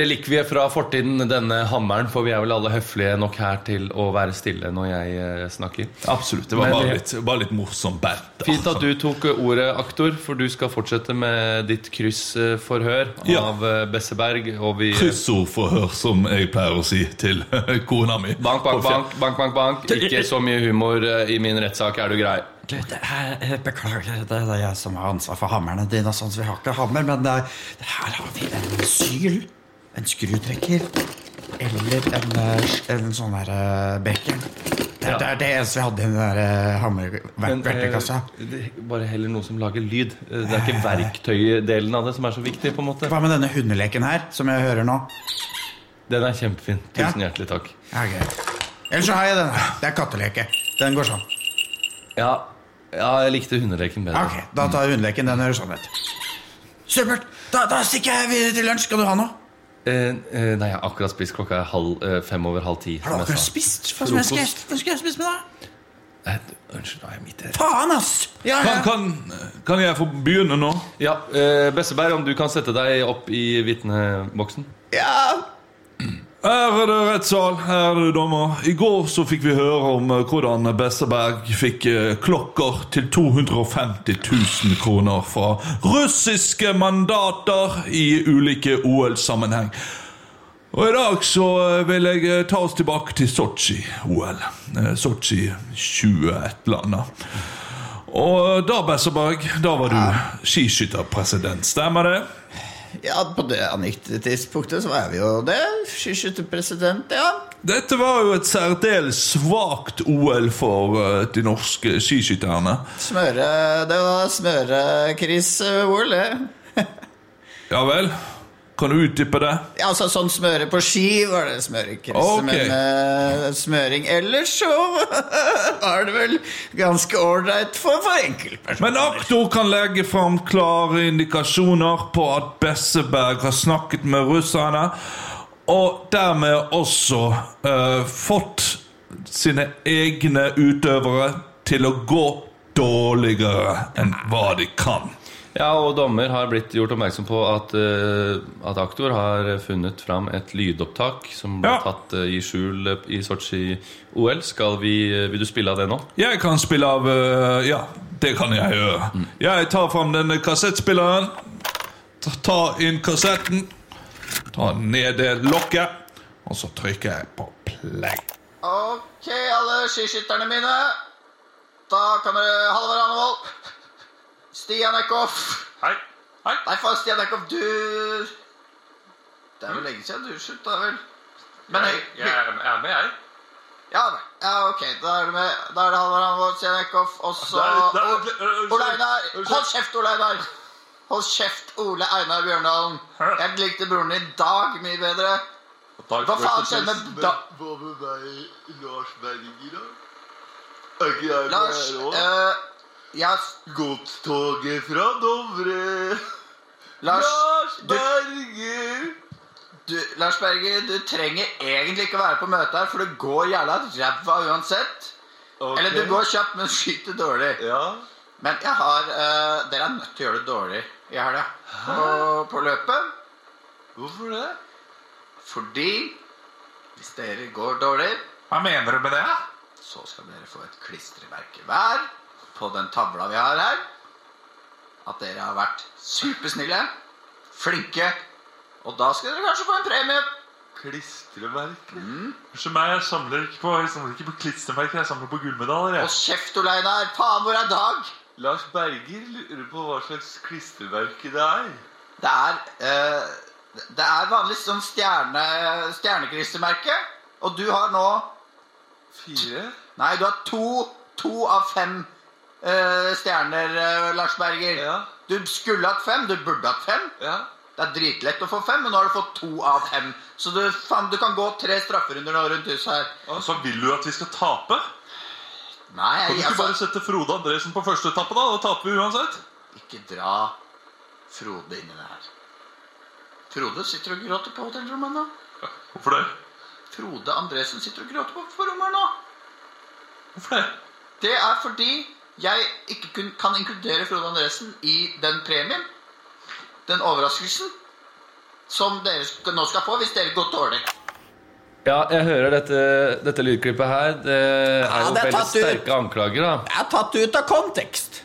relikvie fra fortiden, denne hammeren. For vi er vel alle høflige nok her til å være stille når jeg eh, snakker. Absolutt. Det var Men bare litt, bare litt morsom bert. Fint at du tok ordet, aktor, for du skal fortsette med ditt kryssforhør Ja. av eh, Besseberg. Og vi Kryssordforhør, som jeg pleier å si til kona mi. Bank, bank, bank, bank, bank, bank. Ikke så mye humor eh, i min rettssak, er du grei? Du, det er, jeg beklager, det er jeg som har ansvar for hammerne dine. Sånn, så vi har ikke hammer, men det er, her har vi en syl, en skrutrekker eller en, eh, en sånn der uh, bekken. Det, er- det er det eneste vi hadde i den der eh, verktøykassa. det- bare heller noe som lager lyd. Eh, Det er ikke verktøydelen av det som er så viktig. på en måte Hva med denne hundeleken her, som jeg hører nå? Den er kjempefin. Tusen Ja. hjertelig takk. Ja, okay. Ellers så har jeg denne. Det er katteleke. Den går sånn. Ja, ja jeg likte hundeleken bedre. Ok, Da tar hundeleken. Den hører sånn ut. Supert. Da, da stikker jeg videre til lunsj. Skal du ha noe? Eh, eh, nei, jeg har akkurat spist. Klokka er halv, eh, fem over halv ti. Har du akkurat spist? Hva som jeg skal, hva skal jeg spise med da? Nei, Unnskyld, nå er jeg midt i. Faen, ass! Ja, Kan, ja. kan, kan jeg få begynne nå? Ja, eh, Besseberg, om du kan sette deg opp i vitneboksen? ja. Ærede rettssal, ærede dommer. I går så fikk vi høre om eh, hvordan Besseberg fikk eh, klokker til 250 000 kroner fra russiske mandater i ulike OL-sammenheng. Og i dag så eh, vil jeg ta oss tilbake til Sotsji-OL. Sotsji 20 et eller annet. Og da, Besseberg, da var du skiskytterpresident, stemmer det? Ja, på det tidspunktet så var vi jo det. Skiskytterpresident, ja. Dette var jo et særdeles svakt OL for eh, de norske skiskytterne. Smøre Det var smørekris-OL, det. Ja vel? Kan du utdype det? Ja, altså sånn smøre på ski var det smørekris. Okay. Men uh, smøring ellers så var det vel ganske ålreit for, for enkeltpersoner. Men aktor kan legge fram klare indikasjoner på at Besseberg har snakket med russerne, og dermed også uh, fått sine egne utøvere til å gå dårligere enn hva de kan. Ja, og dommer har blitt gjort oppmerksom på at, uh, at aktor har funnet fram et lydopptak som ble Ja. tatt uh, i skjul i Sotsji-OL. Skal vi, uh, Vil du spille av det nå? Jeg kan spille av eh, Ja, det kan jeg gjøre. Jeg tar fram denne kassettspilleren. Ta- Ta inn kassetten. Ta ned det lokket. Og så trykker jeg på play. Ok, alle skiskytterne mine. Da kan dere Halvard Anevold. Stian Eckhoff. Hei. Hei. Nei, faen, Stian Eckhoff, du Det er vel lenge siden du slutta, vel? Men er med, jeg. Ja, ja, ok. Da er det, med, da er det Halvard vår, Stian Eckhoff, og så Ole Einar. Hold kjeft, Ole Einar! Hold kjeft, Ole Einar Bjørndalen. Jeg likte broren din Dag mye bedre. Hva faen skjedde med da Hva med meg, Lars Berger, da? Er ikke jeg Lars, ja, Godstoget fra Dovre. Lars, Lars Berger! du, Lars Berger, du trenger egentlig ikke være på møte her, for det går jævla ræva uansett. Okay. Eller du går kjapt, men skyter dårlig. Ja. Men jeg har uh, Dere er nødt til å gjøre det dårlig i helga. På, på løpet. Hvorfor det? Fordi hvis dere går dårlig, Hva mener du med det? så skal dere få et klistremerke hver på den tavla vi har her. At dere har vært supersnille, flinke, og da skal dere kanskje få en premie. Klistremerke? Unnskyld meg, jeg samler ikke på, jeg samler ikke på klistremerker, jeg samler på gullmedaljer. Og kjeft, Ole Einar. Faen, hvor er Dag? Lars Berger lurer på hva slags klistremerke det er. Det er eh, Det er vanlig sånn stjerne, stjerneklistremerke. Og du har nå Fire? Nei, du har to, to av fem stjerner, eh, Lars Berger. Ja. Du skulle hatt fem. Du burde hatt fem. Ja. Det er dritlett å få fem, men nå har du fått to av fem. Så du, fan, du kan gå tre strafferunder nå rundt huset her. Og så vil du at vi skal tape? Nei, Kan du ikke bare altså sette Frode Andresen på første etappe, da? Da taper vi uansett. Ikke dra Frode inn i det her. Frode sitter og gråter på hotellrommet nå. Hvorfor det? Frode Andresen sitter og gråter på, rommet nå. Hvorfor det? Det er fordi jeg ikke kun, kan inkludere Frode Andresen i den premien, den overraskelsen, som dere nå skal få hvis dere går dårlig. Ja, jeg hører dette, dette lydklippet her. Det er Ja, jo det er veldig sterke ut. anklager, da. Jeg er tatt ut av kontekst.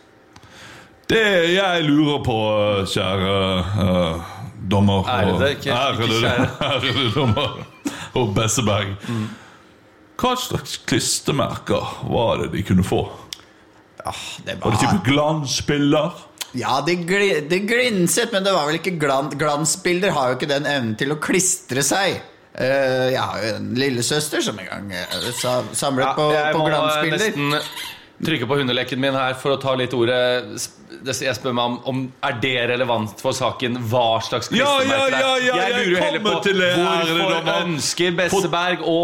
Det jeg lurer på, kjære uh, dommer Ærede, ikke- ærede, ikke kjære. ærede dommer og Besseberg. Hva slags klistremerker var det de kunne få? Det Var det type glansbilder? Ja, det, gl det, glinset, men det var vel ikke glan, glansbilder. Har jo ikke den evnen til å klistre seg. Uh, jeg har jo en lillesøster som en gang uh, sa, samlet på, jeg på må glansbilder. nesten trykke på hundeleken min her for å ta litt ordet. Jeg spør meg om, om er det relevant for saken hva slags klistremerke det er. ja, ja, jeg jeg lurer heller på det, hvorfor ønsker Besseberg å,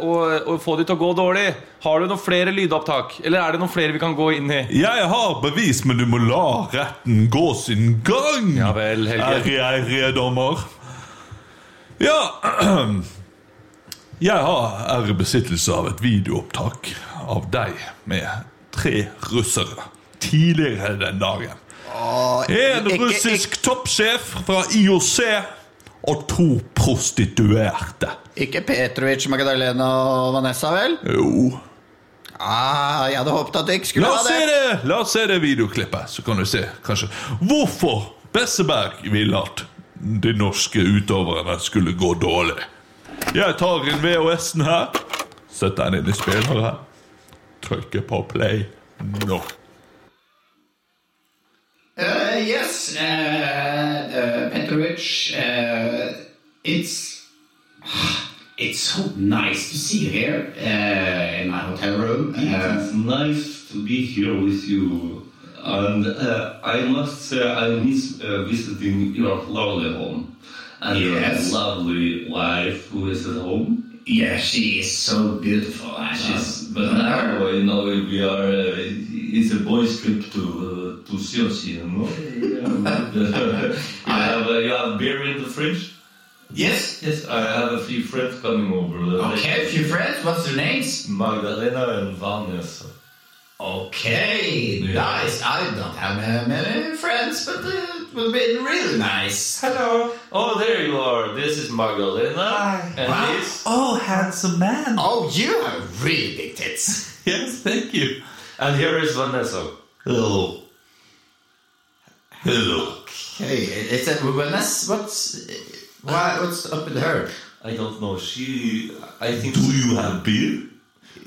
å, å få det til å gå dårlig? Har du noen flere lydopptak? Eller er det noen flere vi kan gå inn i? Jeg har bevis, men du må la retten gå sin gang. Ja vel, Helge. Ærede, ærede dommer. Ja Jeg har ære besittelse av et videoopptak av deg med tre russere tidligere den dagen. En russisk toppsjef fra IOC og to prostituerte. Ikke Petrovic, Magdalena og Vanessa, vel? Jo. Ah, jeg hadde håpet at det ikke skulle La ha det. se det. La oss se det videoklippet, så kan du se kanskje hvorfor Besseberg ville at de norske utøverne skulle gå dårlig. Jeg tar inn VHS-en her, setter den inn i spilleren, trykker på play nå. Uh, yes, uh, uh, Petrovic. Uh, it's it's so nice to see you here uh, in my hotel room. It's nice to be here with you. And uh, I must say, I miss uh, visiting your lovely home. And Yes. your lovely wife who is at home. Yeah, she is so beautiful. She's, love now, you know, we are, uh, it's a boys' trip to, uh, to Sochi, you know? I have, uh, you have beer in the fridge? Yes. Yes, I have a few friends coming over. Okay, a few friends. What's their names? Magdalena and Vanessa. Okay, Yeah. nice. I don't have uh, many friends, but uh, it will be really nice. Hello. Oh, there you are. This is Magdalena. Hi. And Wow. this. Oh, handsome man. Oh, you have really big tits. Yes, thank you. And here is Vanessa. Hello. Hello. Hey, it's a Vanessa. What's why? What's up with her? I don't know. She. I think. Do you have beer?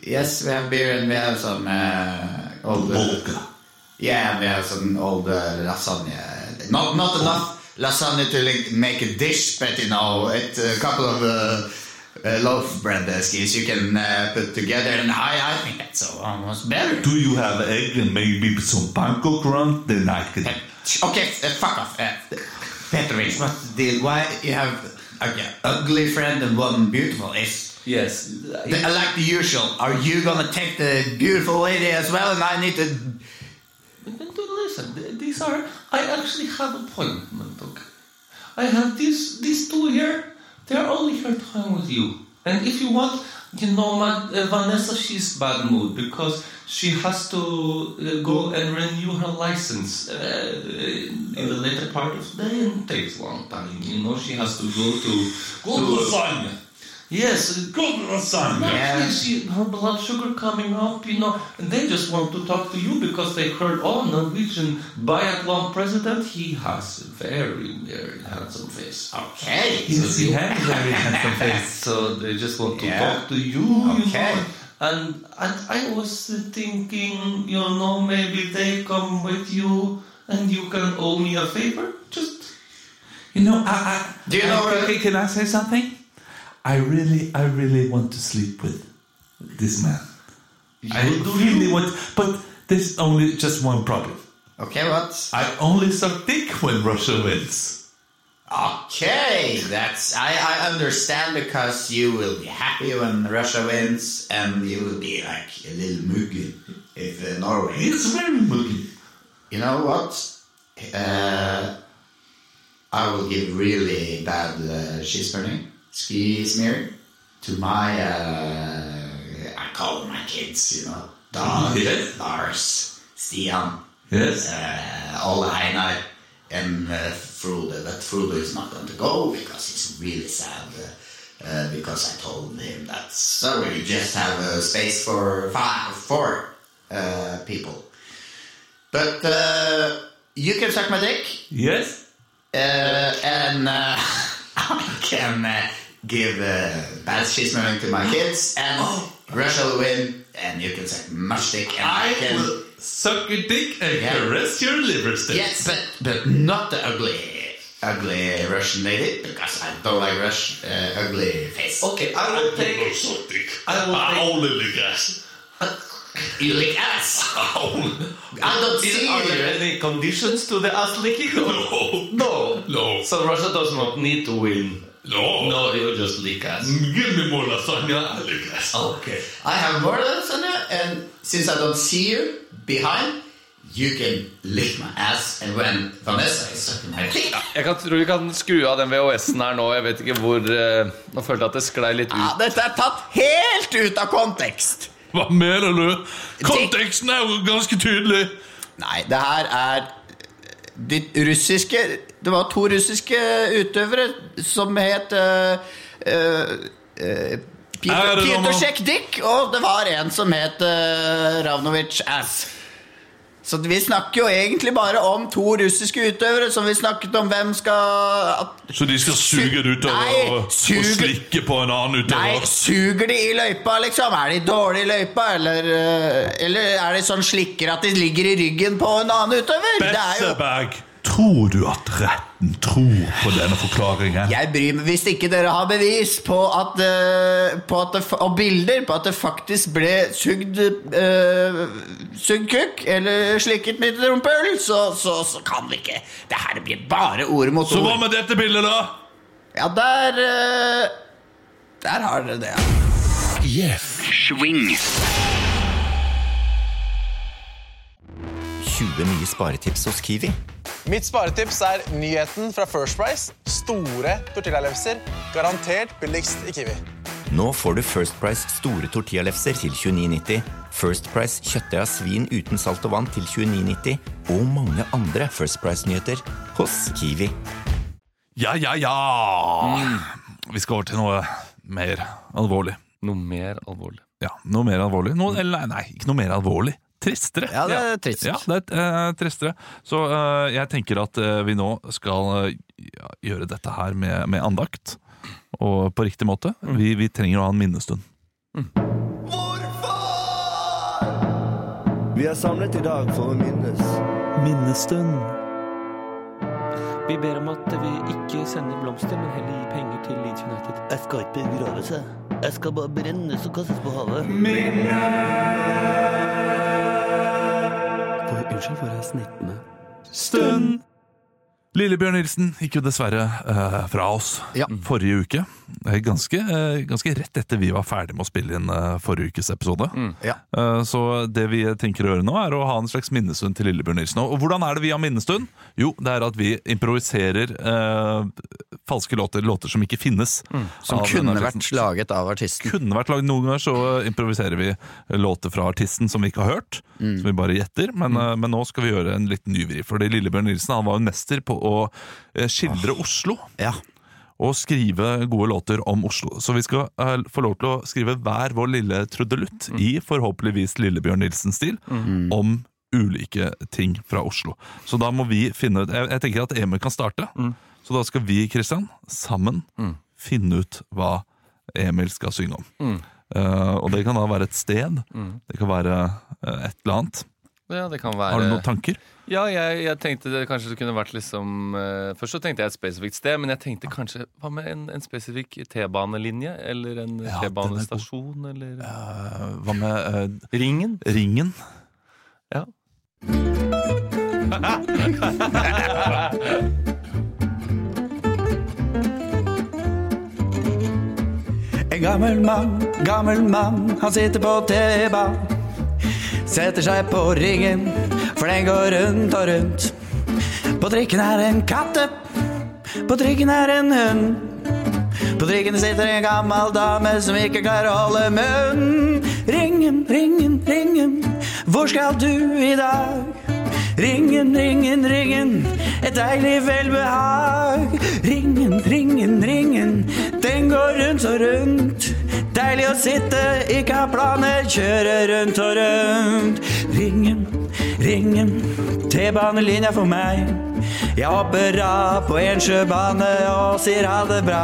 Yes, we have beer and we have some uh, old. Vodka. Yeah, we have some old uh, lasagna. Not not enough lasagna to like, make a dish, but you know, it, a couple of uh, uh, loaf bread uh, skis you can uh, put together, and I I think that's almost better. Do you have egg and maybe some panko grunt? Then I can. Okay, uh, fuck off. Uh, Petrovic, what's the deal? Why you have okay, ugly friend and one beautiful? Is Yes. the, like the usual? Are you gonna take the beautiful lady as well? And I need to. Listen, these are. I actually have appointment. Okay. I have these these two here. They are only here to hang with you. And if you want, you know, uh, Vanessa, she's bad mood because she has to uh, go and renew her license uh, in the later part of the day and it takes a long time. You know, she has to go to Go to lasagna. Yes, Go to lasagna. yeah. she, her blood sugar coming up, you know, and they just want to talk to you because they heard, oh, Norwegian biathlon president, he has a very, very handsome face. Okay. So he has a very handsome face. So they just want to Yeah. talk to you, you Okay. know. And, and I was thinking, you know, maybe they come with you and you can owe me a favor. Just You know, I, I Do you know I, where- can, can I say something? I really, I really want to sleep with this man. I really you? want, but there's only just one problem. Okay, what? I only suck dick when Russia wins. Okay, that's I, I understand because you will be happy when Russia wins, and you will be like a little muggy if uh, Norway. It's very muggy. You know what? Uh, I will give really bad uh, cheese burning, ski smear to my, uh, I call them my kids, you know, Dag, Yes. Lars, Stian, Yes. uh, Ole Einar, and uh, Frode. But Frode is not going to go because he's really sad. Uh, uh, because I told him that sorry, just have a space for five, four uh, people. But uh, you can suck my dick. Yes. Uh, and uh, I can uh, give uh, bad smelling to my kids, and Russia will win, and you can suck much dick, and I, I can. will suck your dick and Yeah. caress your liver. Yes, but but not the ugly, ugly Russian lady because I don't like Rush uh, ugly face. Okay, I will take it. Suck dick. I will I take only lick ass. You lick ass. I don't Is, see are there any conditions to the ass licking? No. No. No. So Russia does not need to win. No. No, you just lick ass. Give me more lasagna. I lick ass. Okay. I have more lasagna, and since I don't see you behind, you can lick my ass. And when Vanessa is sucking my dick, Jeg kan, tror vi kan skru av den VHS-en her nå. Jeg vet ikke hvor eh, Nå følte jeg at det sklei litt ut. ja, dette er tatt helt ut av kontekst. Hva mener du? Konteksten er jo ganske tydelig. Nei, det her er de russiske Det var to russiske utøvere som het uh, uh, Peter, Peter Dick, og det var en som het uh, Ravnovic Ass. Så vi snakker jo egentlig bare om to russiske utøvere som vi snakket om hvem skal at, Så de skal suge det utover Nei, og, og slikke på en annen Nei, suger de i løypa, liksom? Er de dårlige i løypa, eller, eller er de sånn slikker at de ligger i ryggen på en annen utøver? Er Besseberg, tror du at retten tror på denne forklaringen? Jeg bryr meg hvis ikke dere har bevis på at, eh, på at det, og bilder på at det faktisk ble sugd uh, Sugd kukk eller slikket mitt rumpehull, så, så, så kan vi ikke Det her blir bare ord mot Så ord. hva med dette bildet, da? Ja, der uh, Der har dere det. ja. Swing. 20 nye sparetips hos Kiwi. Mitt sparetips er nyheten fra First Price. Store tortillalefser. Garantert billigst i Kiwi. Nå får du First Price store tortillalefser til 29,90. First Price kjøttdeig av svin uten salt og vann til 29,90. Og mange andre First Price-nyheter hos Kiwi. Ja, ja, ja! Vi skal over til noe mer alvorlig. Noe mer alvorlig. Ja, noe mer alvorlig. Noe, eller nei, nei, ikke noe mer alvorlig. Tristere. Ja, det er trist. Ja, det er eh, tristere. Så eh, jeg tenker at eh, vi nå skal gjøre dette her med, med andakt. Og på riktig måte. Vi, vi trenger å ha en minnestund. Vi er samlet i dag for å minnes. Minnestund. Vi ber om at vi ikke sender blomster, men heller gir penger til Leeds United. Jeg skal ikke begrave seg. Jeg skal bare brennes og kastes på havet. For, unnskyld, for er snittene? Stund! Lillebjørn Nilsen gikk jo dessverre eh, fra oss forrige uke. Ganske, eh, ganske rett etter vi var ferdig med å spille inn eh, forrige ukes episode. Ja. Eh, så det vi tenker å gjøre nå, er å ha en slags minnestund til Lillebjørn Nilsen. Og hvordan er det vi har minnestund? Jo, det er at vi improviserer eh, falske låter, låter som ikke finnes. Som kunne vært laget av artisten. Kunne vært laget noen ganger, så improviserer vi låter fra artisten som vi ikke har hørt. Mm. Som vi bare gjetter. Men, eh, men nå skal vi gjøre en liten ny vri. Fordi Lillebjørn Nilsen han var jo mester på å skildre skildre Oslo. Og skrive gode låter om Oslo. Så vi skal uh, få lov til å skrive hver vår lille trudelutt i forhåpentligvis Lillebjørn Nilsen-stil Mm. om ulike ting fra Oslo. Så da må vi finne ut Jeg, jeg tenker at Emil kan starte. Så da skal vi, Kristian, sammen finne ut hva Emil skal synge om. Mm. Uh, og det kan da være et sted. Mm. Det kan være uh, et eller annet. Ja, det kan være Har du noen tanker? Ja, jeg, jeg tenkte det kanskje det kunne vært liksom uh, Først så tenkte jeg et spesifikt sted, men jeg tenkte kanskje Hva med en, en spesifikk T-banelinje? Eller en Ja, T-banestasjon? Eller Hva med uh, Ringen? Ringen? Ja. En gammel mann, gammel mann, han sitter på T-banen. Setter seg på ringen, for den går rundt og rundt. På trikken er en katte, På trikken er en hund. På trikken sitter en gammel dame som ikke klarer å holde munn. Ringen, ringen, ringen, hvor skal du i dag? Ringen, ringen, ringen, et deilig velbehag. Ringen, ringen, ringen, den går rundt og rundt. Deilig å sitte, ikke ha planer, kjøre rundt og rundt. Ringen, ringen, T-banelinja for meg. Jeg hopper av på en sjøbane og sier ha det bra.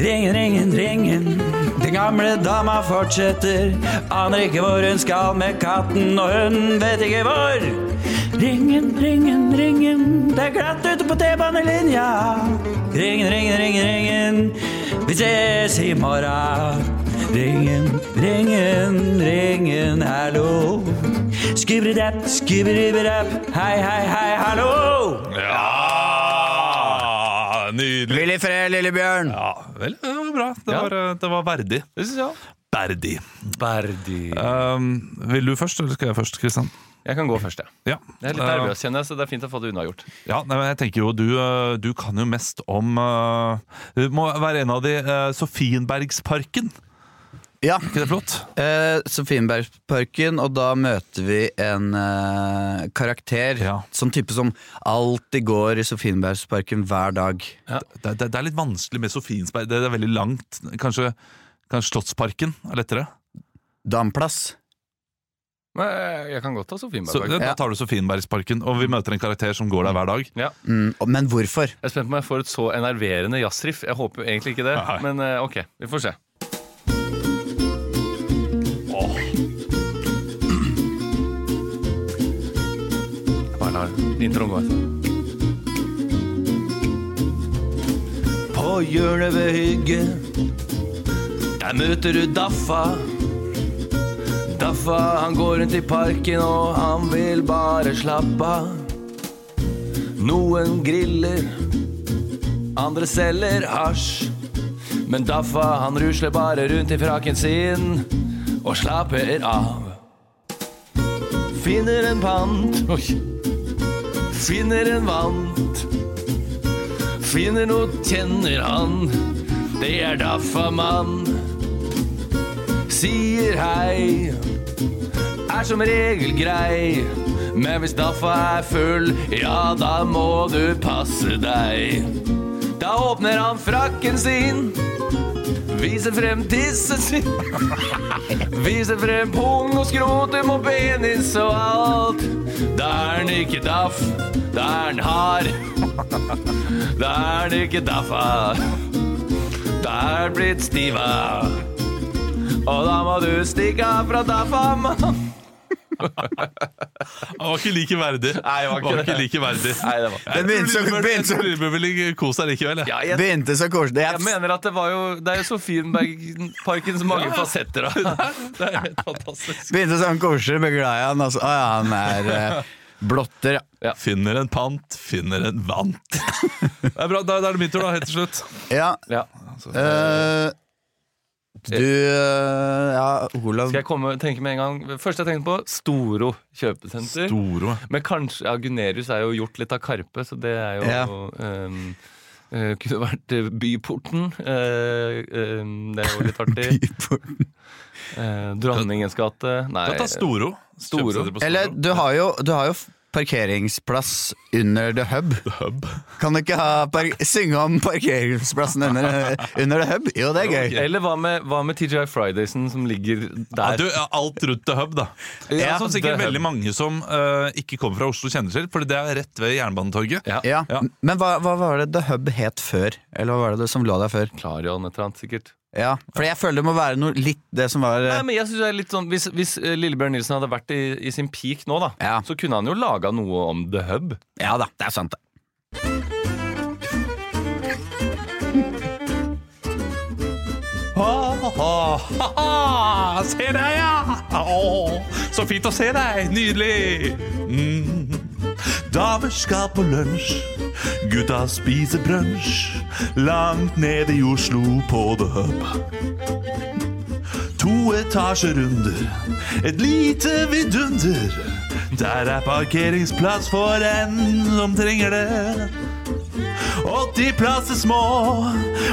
Ringen, ringen, ringen. Den gamle dama fortsetter. Aner ikke hvor hun skal med katten, og hun vet ikke hvor. Ringen, ringen, ringen. Det er glatt ute på T-banelinja. Ringen, ringen, ringen, ringen. Vi ses i morgen. Ringen, ringen, ringen, hallo. Skubberidap, skubberidap, hei, hei, hei, hallo. Ja, nydelig. Hvil i fred, lille bjørn. Ja, vel, det var bra. Det, var, eh, det var verdig. Det synes jeg Verdig. Berdi. Um, vil du først, eller skal jeg først, Kristian? Jeg kan gå først, jeg. Ja. Jeg er litt nervøs, kjenner jeg, så det er fint å få det unnagjort. Ja, nei, men jeg tenker jo du, eh, du kan jo mest om uh, Du må være en av de uh, Sofienbergsparken. Ja. ikke det flott? Uh, Sofienbergsparken, og da møter vi en uh, karakter. Sånn type som alltid går i Sofienbergsparken hver dag. Det, det, det er litt vanskelig med Sofiensberg. Det, det er veldig langt. Kanskje, kanskje Slottsparken er lettere? Damplass. Men jeg, jeg kan godt ta Så, Da tar du Sofienbergsparken, og vi møter en karakter som går der hver dag. Ja. Mm, men hvorfor? Jeg er spent på om jeg får et så enerverende jazzriff. Jeg håper egentlig ikke det, Nei. men eh, ok, vi får se. Bare lar introen gå. På hjørnet ved hygget Der møter du Daffa Daffa han går rundt i parken Og han vil bare slappe av. Noen griller Andre selger hasj. Men Daffa han rusler bare rundt i frakken sin Og slapper av. Finner en pant Oi. Finner en vant. Finner noe, kjenner han Det er Daffa-mann. Sier hei Er som regel grei. Men hvis Daffa er full Ja, da må du passe deg. Da åpner han frakken sin. Viser frem tissen sin Viser frem pung og skrotum og penis og alt. Da er han ikke daff Da er han hard. Da er han ikke daffa. Da er han blitt stiva. Og da må du stikke av fra daffa mann Han var ikke like verdig. Nei, det var ikke var ikke like verdig. Nei, det var- Den begynte så- Jeg tror begynte så- Lille bør vel kose seg likevel. jeg. Ja, jeg, Begynte så koselig. jeg Jeg, mener at det var jo Det er jo Sofienbergparkens mange fasetter av Det er helt fantastisk. begynte sånn koselig, ble glad i han. Og så, å ja, han er eh, blotter, ja. Finner en pant, finner en vant. Det er bra, Da da er det min tur, da, helt til slutt. Ja. Ja. eh, du eh, Ja, Olav Skal jeg komme, tenke med en gang Først jeg tenkte på Storo kjøpesenter. Storo. Men kanskje ja, Gunerius er jo gjort litt av Karpe, så det er jo Ja. um, uh, Kunne vært eh, Byporten. Uh, uh, det er jo litt artig. Eh, Dronningens gate. Nei. Kan ta Storo. Storo. Storo. Eller du har jo, du har jo parkeringsplass under The Hub. Kan du ikke ha par synge om parkeringsplassen under, under The Hub? Jo, det er gøy. Eller hva med, hva med TGI Fridaysen som ligger Ja, der? du, ja, alt rundt The Hub, da. Ja, som sikkert veldig Hub. mange som uh, ikke kommer fra Oslo, kjenner til. For det er rett ved Jernbanetorget. Ja. Ja. Ja. Men hva, hva var det The Hub het før? Eller hva var det som lå der før? Klarion et eller annet, sikkert. Ja, For jeg føler det må være noe litt det som var eh, Nei, men jeg synes det er litt sånn Hvis, hvis eh, Lillebjørn Nilsen hadde vært i, i sin peak nå, da, Ja. så kunne han jo laga noe om The Hub. Ja da, det er sant, det. Se deg, ja! Så fint å se deg! Nydelig! Mm. Damer skal på lunsj, gutta spiser brunsj. Langt nede i Oslo på The Hub. To etasjer under, et lite vidunder. Der er parkeringsplass for en som trenger det. 80 plasser små,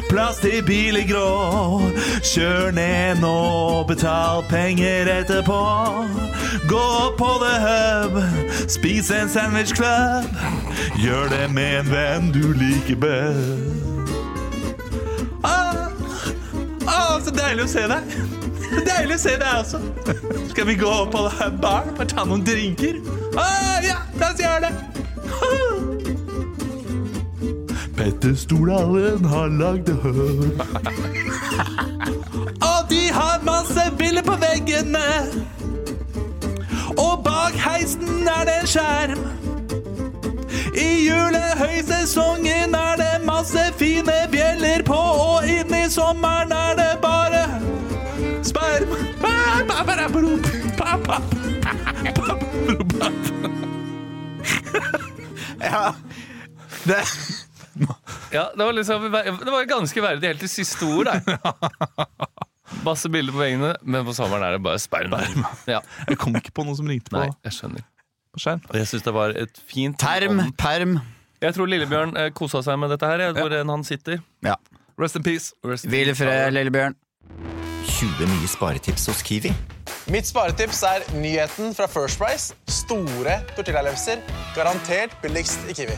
plass til i grå. Kjør ned nå, betal penger etterpå. Gå på The Hub, spis en sandwich club. Gjør det med en venn du liker best. Ah, ah, så deilig å se deg. Deilig å se deg også. Skal vi gå på The Hub bar og ta noen drinker? Ah, ja, la oss gjøre det. Petter Stordalen har lagd hør. Og de har masse bilder på veggene. Og bak heisen er det en skjerm. I julehøysesongen er det masse fine bjeller på, og inni sommeren er det bare sperm. Ja, det Ja, det var liksom Det var ganske verdig helt til siste ord der. Masse bilder på veggene, men på sommeren er det bare sperm. Ja. Jeg kom ikke på noen som ringte på. Nei, jeg skjønner. På skjerm. Og jeg syns det var et fint Perm, perm. Jeg tror Lillebjørn eh, kosa seg med dette her, jeg, hvor enn han sitter. Ja. Rest in peace. Hvil i fred, Lillebjørn. 20 nye sparetips hos Kiwi. Mitt sparetips er nyheten fra First Price. Store tortillalefser. Garantert billigst i Kiwi.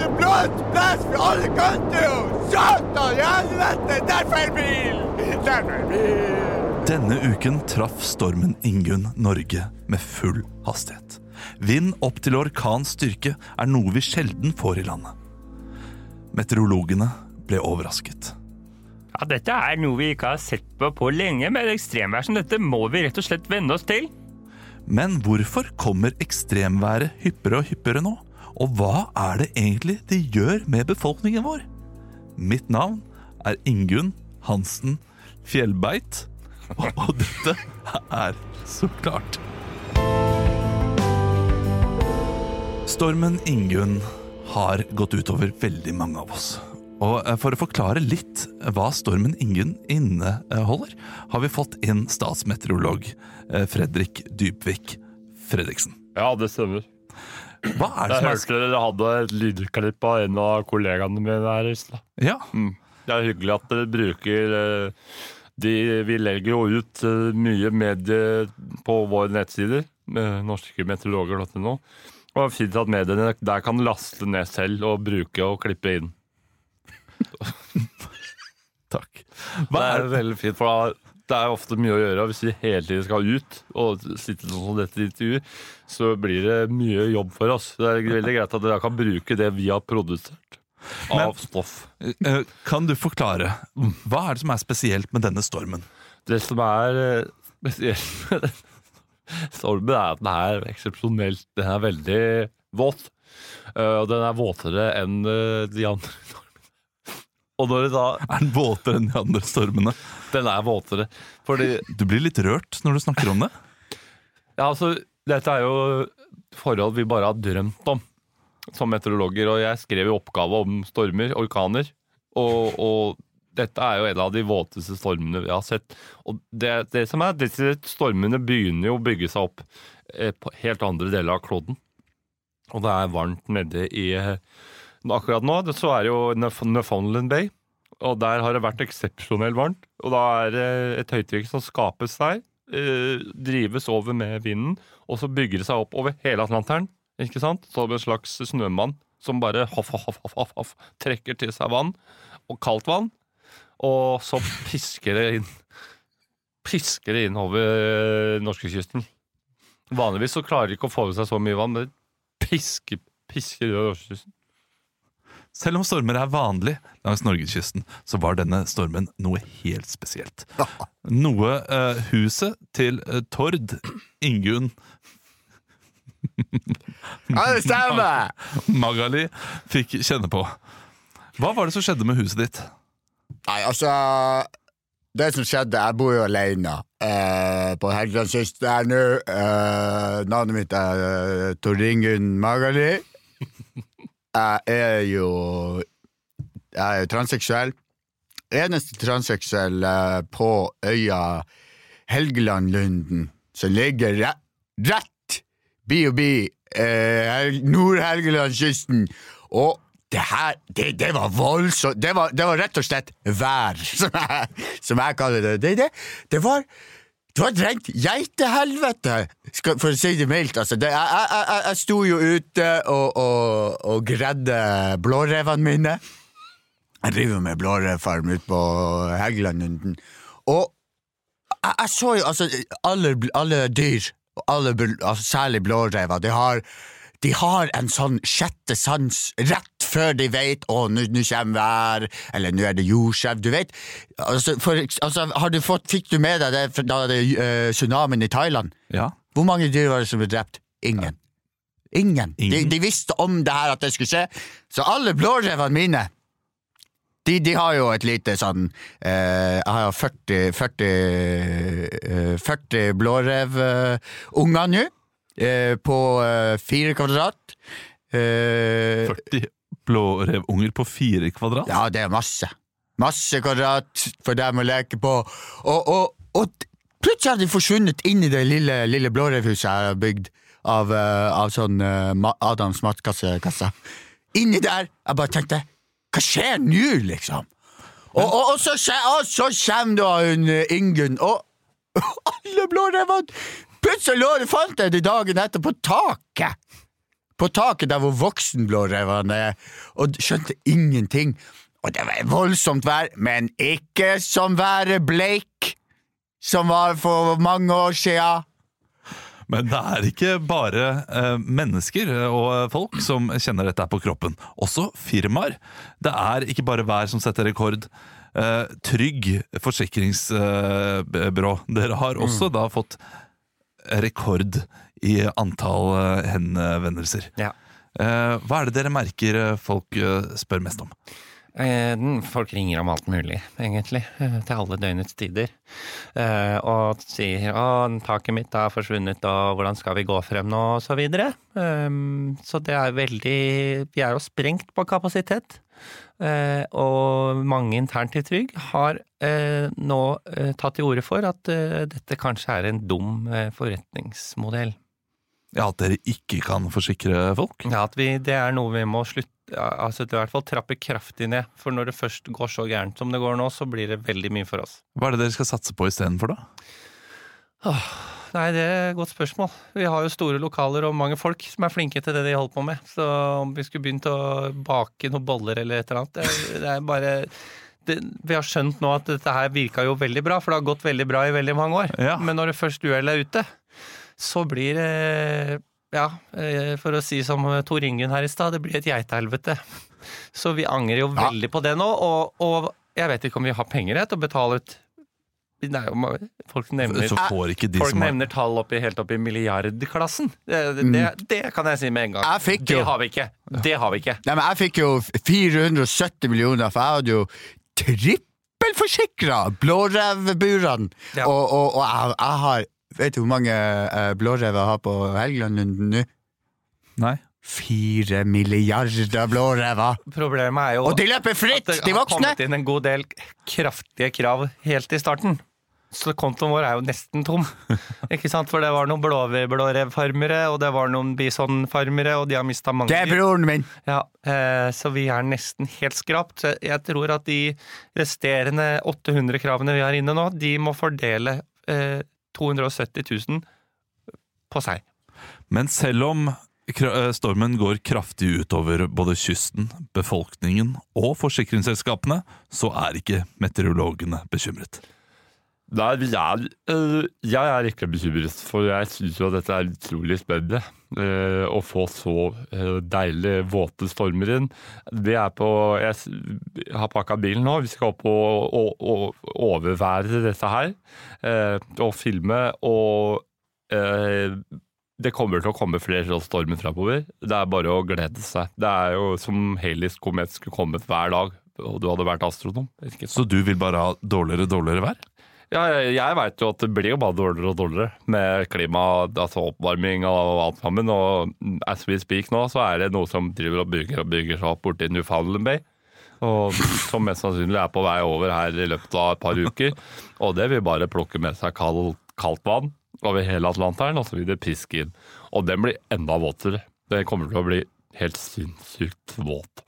Det blåser plass fra alle kanter! Satan i helvete! Der er feil bil! Der er feil bil! Denne uken traff stormen Ingunn Norge med full hastighet. Vind opp til orkans styrke er noe vi sjelden får i landet. Meteorologene ble overrasket. Ja, Dette er noe vi ikke har sett på på lenge, men ekstremvær som dette må vi rett og slett venne oss til. Men hvorfor kommer ekstremværet hyppigere og hyppigere nå? Og hva er det egentlig de gjør med befolkningen vår? Mitt navn er Ingunn Hansen Fjellbeit, og dette er så klart. Stormen Ingunn har gått utover veldig mange av oss. Og eh, For å forklare litt hva stormen Ingunn inneholder, har vi fått inn statsmeteorolog eh, Fredrik Dybvik Fredriksen. Ja, det stemmer. Hva er det Jeg som er hørte dere hadde et lydklipp av en av kollegaene mine her i stad. Ja. Mm. Det er hyggelig at dere bruker eh, de, Vi legger jo ut eh, mye medie på våre nettsider, med norskemeteorologer.no. Og det er fint at mediene der kan laste ned selv og bruke og klippe inn. Takk. det er veldig fint, for da, det er ofte mye å gjøre. Hvis vi hele tiden skal ut og sitte sånn som dette intervjuet, så blir det mye jobb for oss. Det er veldig greit at dere kan bruke det vi har produsert av stoff. Eh, Kan du forklare, hva er det som er spesielt med denne stormen? Det som er eh, spesielt med den stormen, er at den er eksepsjonelt Den er veldig våt. Eh, Og den er våtere enn eh, de andre. Og når det da Er den våtere enn de andre stormene? Den er våtere. Fordi Du blir litt rørt når du snakker om det. Ja, altså, dette er jo forhold vi bare har drømt om som meteorologer, og jeg skrev jo oppgave om stormer, orkaner, og, og dette er jo en av de våteste stormene vi har sett. Og det, det som er, disse stormene begynner jo å bygge seg opp eh, på helt andre deler av kloden. Og det er varmt nede i eh, Akkurat nå så er det jo Newfoundland Bay, og der har det vært eksepsjonelt varmt. Og da er det et høytrykk som skapes der, eh, drives over med vinden, og så bygger det seg opp over hele Atlanteren. Ikke sant? Som en slags snømann som bare hoff, hoff, hoff, hoff, trekker til seg vann, og kaldt vann. Og så pisker det inn Pisker det inn over eh, norskekysten. Vanligvis så klarer de ikke å få i seg så mye vann, men det pisker, pisker over norskekysten. Selv om stormer er vanlig langs norgeskysten, så var denne stormen noe helt spesielt. Noe eh, huset til eh, Tord Ingunn Ja, det stemmer! Magali fikk kjenne på. Hva var det som skjedde med huset ditt? Nei, altså Det som skjedde, jeg bor jo alene eh, på Helgelandskysten her nå. Eh, navnet mitt er eh, Tor Ingunn Magali. Jeg er jo Jeg er transseksuell. Eneste transseksuell på øya Helgelandlunden, som ligger rett, rett bi og bi eh, Hel- Nord-Helgelandskysten. Og det her, det, det var voldsomt. Det var, det var rett og slett vær, som jeg, som jeg kaller det. Det, det, det var det har drengt geitehelvete, for å si det mildt. Altså, det, jeg, jeg, jeg, sto jo ute og, og, og gredde blårevene mine. Jeg driver med blårevfarm ute på Helgeland. Og jeg så jo altså alle, alle dyr, alle, altså, særlig blårever, de har, de har en sånn sjette sans rett før de vet å, nå kommer vær, eller nå er det jordskjelv. Du vet, altså, for, altså, har du fått, fikk du med deg det da det uh, tsunamien i Thailand? Ja. Hvor mange dyr var det som ble drept? Ingen. Ingen. De, de visste om det her at det skulle skje, så alle blårevene mine de, de har jo et lite sånn eh, Jeg har 40 40, eh, 40 blårevunger nå, eh, på eh, fire kvadrat. Eh, 40 blårevunger på fire kvadrat? Ja, det er masse. Masse kvadrat for dem å leke på. Og, og, og plutselig har de forsvunnet inn i det lille, lille blårevhuset jeg har bygd av, eh, av sånn eh, Adams matkasse. Inni der. Jeg bare tenkte Hva skjer nå, liksom? Og, og, og, så, og så kommer da hun eh, Ingunn, og alle blårevene Plutselig lå det, fant jeg det dagen etter på taket! På taket der hvor voksenblårevene er, og skjønte ingenting. Og det var voldsomt vær, men ikke som været Blake, som var for mange år sia. Men det er ikke bare eh, mennesker og folk som kjenner dette på kroppen. Også firmaer. Det er ikke bare vær som setter rekord. Eh, trygg forsikringsbyrå. Dere har også da fått rekord i antall eh, henvendelser. Ja. Eh, hva er det dere merker eh, folk spør mest om? Folk ringer om alt mulig, egentlig. Til alle døgnets tider. Og sier 'Å, taket mitt har forsvunnet, og hvordan skal vi gå frem nå?' og så videre. Um, Så det er veldig Vi er jo sprengt på kapasitet. Og mange internt i Trygg har nå tatt til orde for at dette kanskje er en dum forretningsmodell. Ja, At dere ikke kan forsikre folk? Ja, at vi, det er noe vi må slutte altså i hvert fall trappe kraftig ned. For når det først går så gærent som det går nå, så blir det veldig mye for oss. Hva er det dere skal satse på istedenfor, da? Åh, nei, det er et godt spørsmål. Vi har jo store lokaler og mange folk som er flinke til det de holder på med. Så om vi skulle begynt å bake noen boller eller et eller annet, det, det er bare det, Vi har skjønt nå at dette her virka jo veldig bra, for det har gått veldig bra i veldig mange år. Men når det først duellet er ute, så blir det ja, eh, for å si som Tor Ingunn her i stad, det blir et geitehelvete. Så vi angrer jo veldig på det nå, og, og jeg vet ikke om vi har penger til å betale ut jo, ma- folk nevner, folk nevner tall oppi, helt opp i milliardklassen. Det, det, det, det kan jeg si med en gang. Fikk det har vi ikke. Det har vi ikke. Nei, men jeg fikk jo 470 millioner, for jeg hadde jo trippelforsikra blårevburene. Og, og, og jeg, jeg har Vet du hvor mange uh, blårever jeg har på Helgelandlunden nå? Nei. Fire milliarder blårever! Problemet er jo Og de løper fritt, De voksne! det har kommet inn en god del kraftige krav helt i starten. Så kontoen vår er jo nesten tom. Ikke sant? For det var noen blå- blårevfarmere, og det var noen bisonfarmere, og de har mista mange Det er broren min! Ja, eh, så vi er nesten helt skrapt. Jeg tror at de resterende 800 kravene vi har inne nå, de må fordele eh, 270 000 på seg. Men selv om eh, stormen går kraftig utover både kysten, befolkningen og forsikringsselskapene, så er ikke meteorologene bekymret. Nei, jeg, øh, jeg er ikke bekymret, for jeg syns jo at dette er utrolig spennende. øh, Å få så øh, deilige, våte stormer inn. Vi er på Jeg har pakka bilen nå, vi skal opp og, og, og overvære dette her. Og filme og øh, det kommer til å komme flere stormer fremover. Det er bare å glede seg. Det er jo som Helis komet skulle kommet hver dag, og du hadde vært astronom. Så du vil bare ha dårligere dårligere vær? Ja, jeg, veit jo at det blir jo bare dårligere og dårligere med klima, altså oppvarming og alt sammen. Og as we speak nå, så er det noe som driver og bygger og bygger seg opp borti Newfoundland Bay. Og som mest sannsynlig er på vei over her i løpet av et par uker. Og det vil bare plukke med seg kald, kaldt vann over hele Atlanteren, og så vil det piske inn. Og den blir enda våtere. Den kommer til å bli helt sinnssykt våt.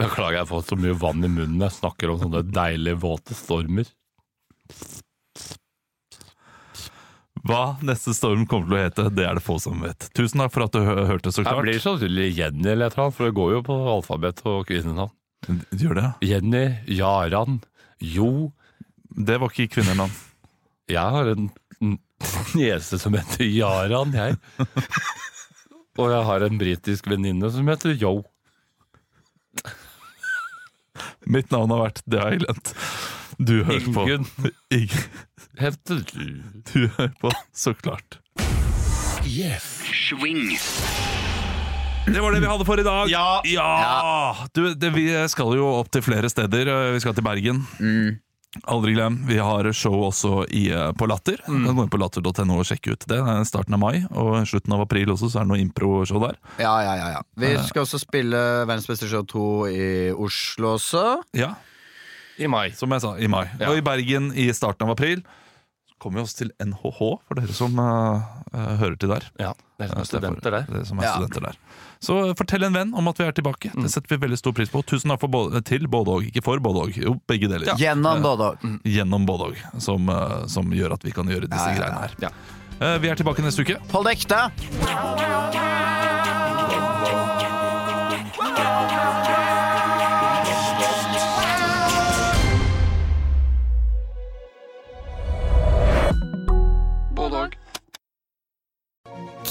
Beklager, jeg får så mye vann i munnen jeg snakker om sånne deilige, våte stormer. Hva neste storm kommer til å hete, det er det få som vet. Tusen takk for at du hørte så Jeg klart. blir sannsynlig Jenny eller et eller annet, for det går jo på alfabet og kvinnenavn. Gjør det? ja. Jenny, Jaran, Jo. Det var ikke kvinnenavn. Jeg har en niese som heter Jaran, jeg. Og jeg har en britisk venninne som heter Yo. Mitt navn har vært The Island. Du hører på Ingunn. Ing- Heter du Du hører på, så klart. Swing. Det var det vi hadde for i dag. Ja! Ja. Du, det, vi skal jo opp til flere steder. Vi skal til Bergen. Aldri glem, vi har show også i, eh, på Latter. Mm. kan gå inn på latter.no og sjekke ut det. Det er starten av mai, og slutten av april også, så er det noe impro-show der. Ja, ja, ja, ja. Vi skal også spille Verdens beste show 2 i Oslo også. Ja. I mai. Som jeg sa, i mai. Og i Bergen i starten av april. Kommer vi oss til NHH, for dere som eh, hører til der. Ja, dere som er Eh, er studenter der. Dere som er Ja. studenter der. Så fortell en venn om at vi er tilbake. Det setter vi veldig stor pris på. Tusen takk for både, til både og. Ikke for både og, jo, begge deler. Ja. Gjennom både og. Gjennom både og, som, som gjør at vi kan gjøre disse Ja, ja, ja. greiene her. Uh, Vi er tilbake neste uke. Hold det ekte!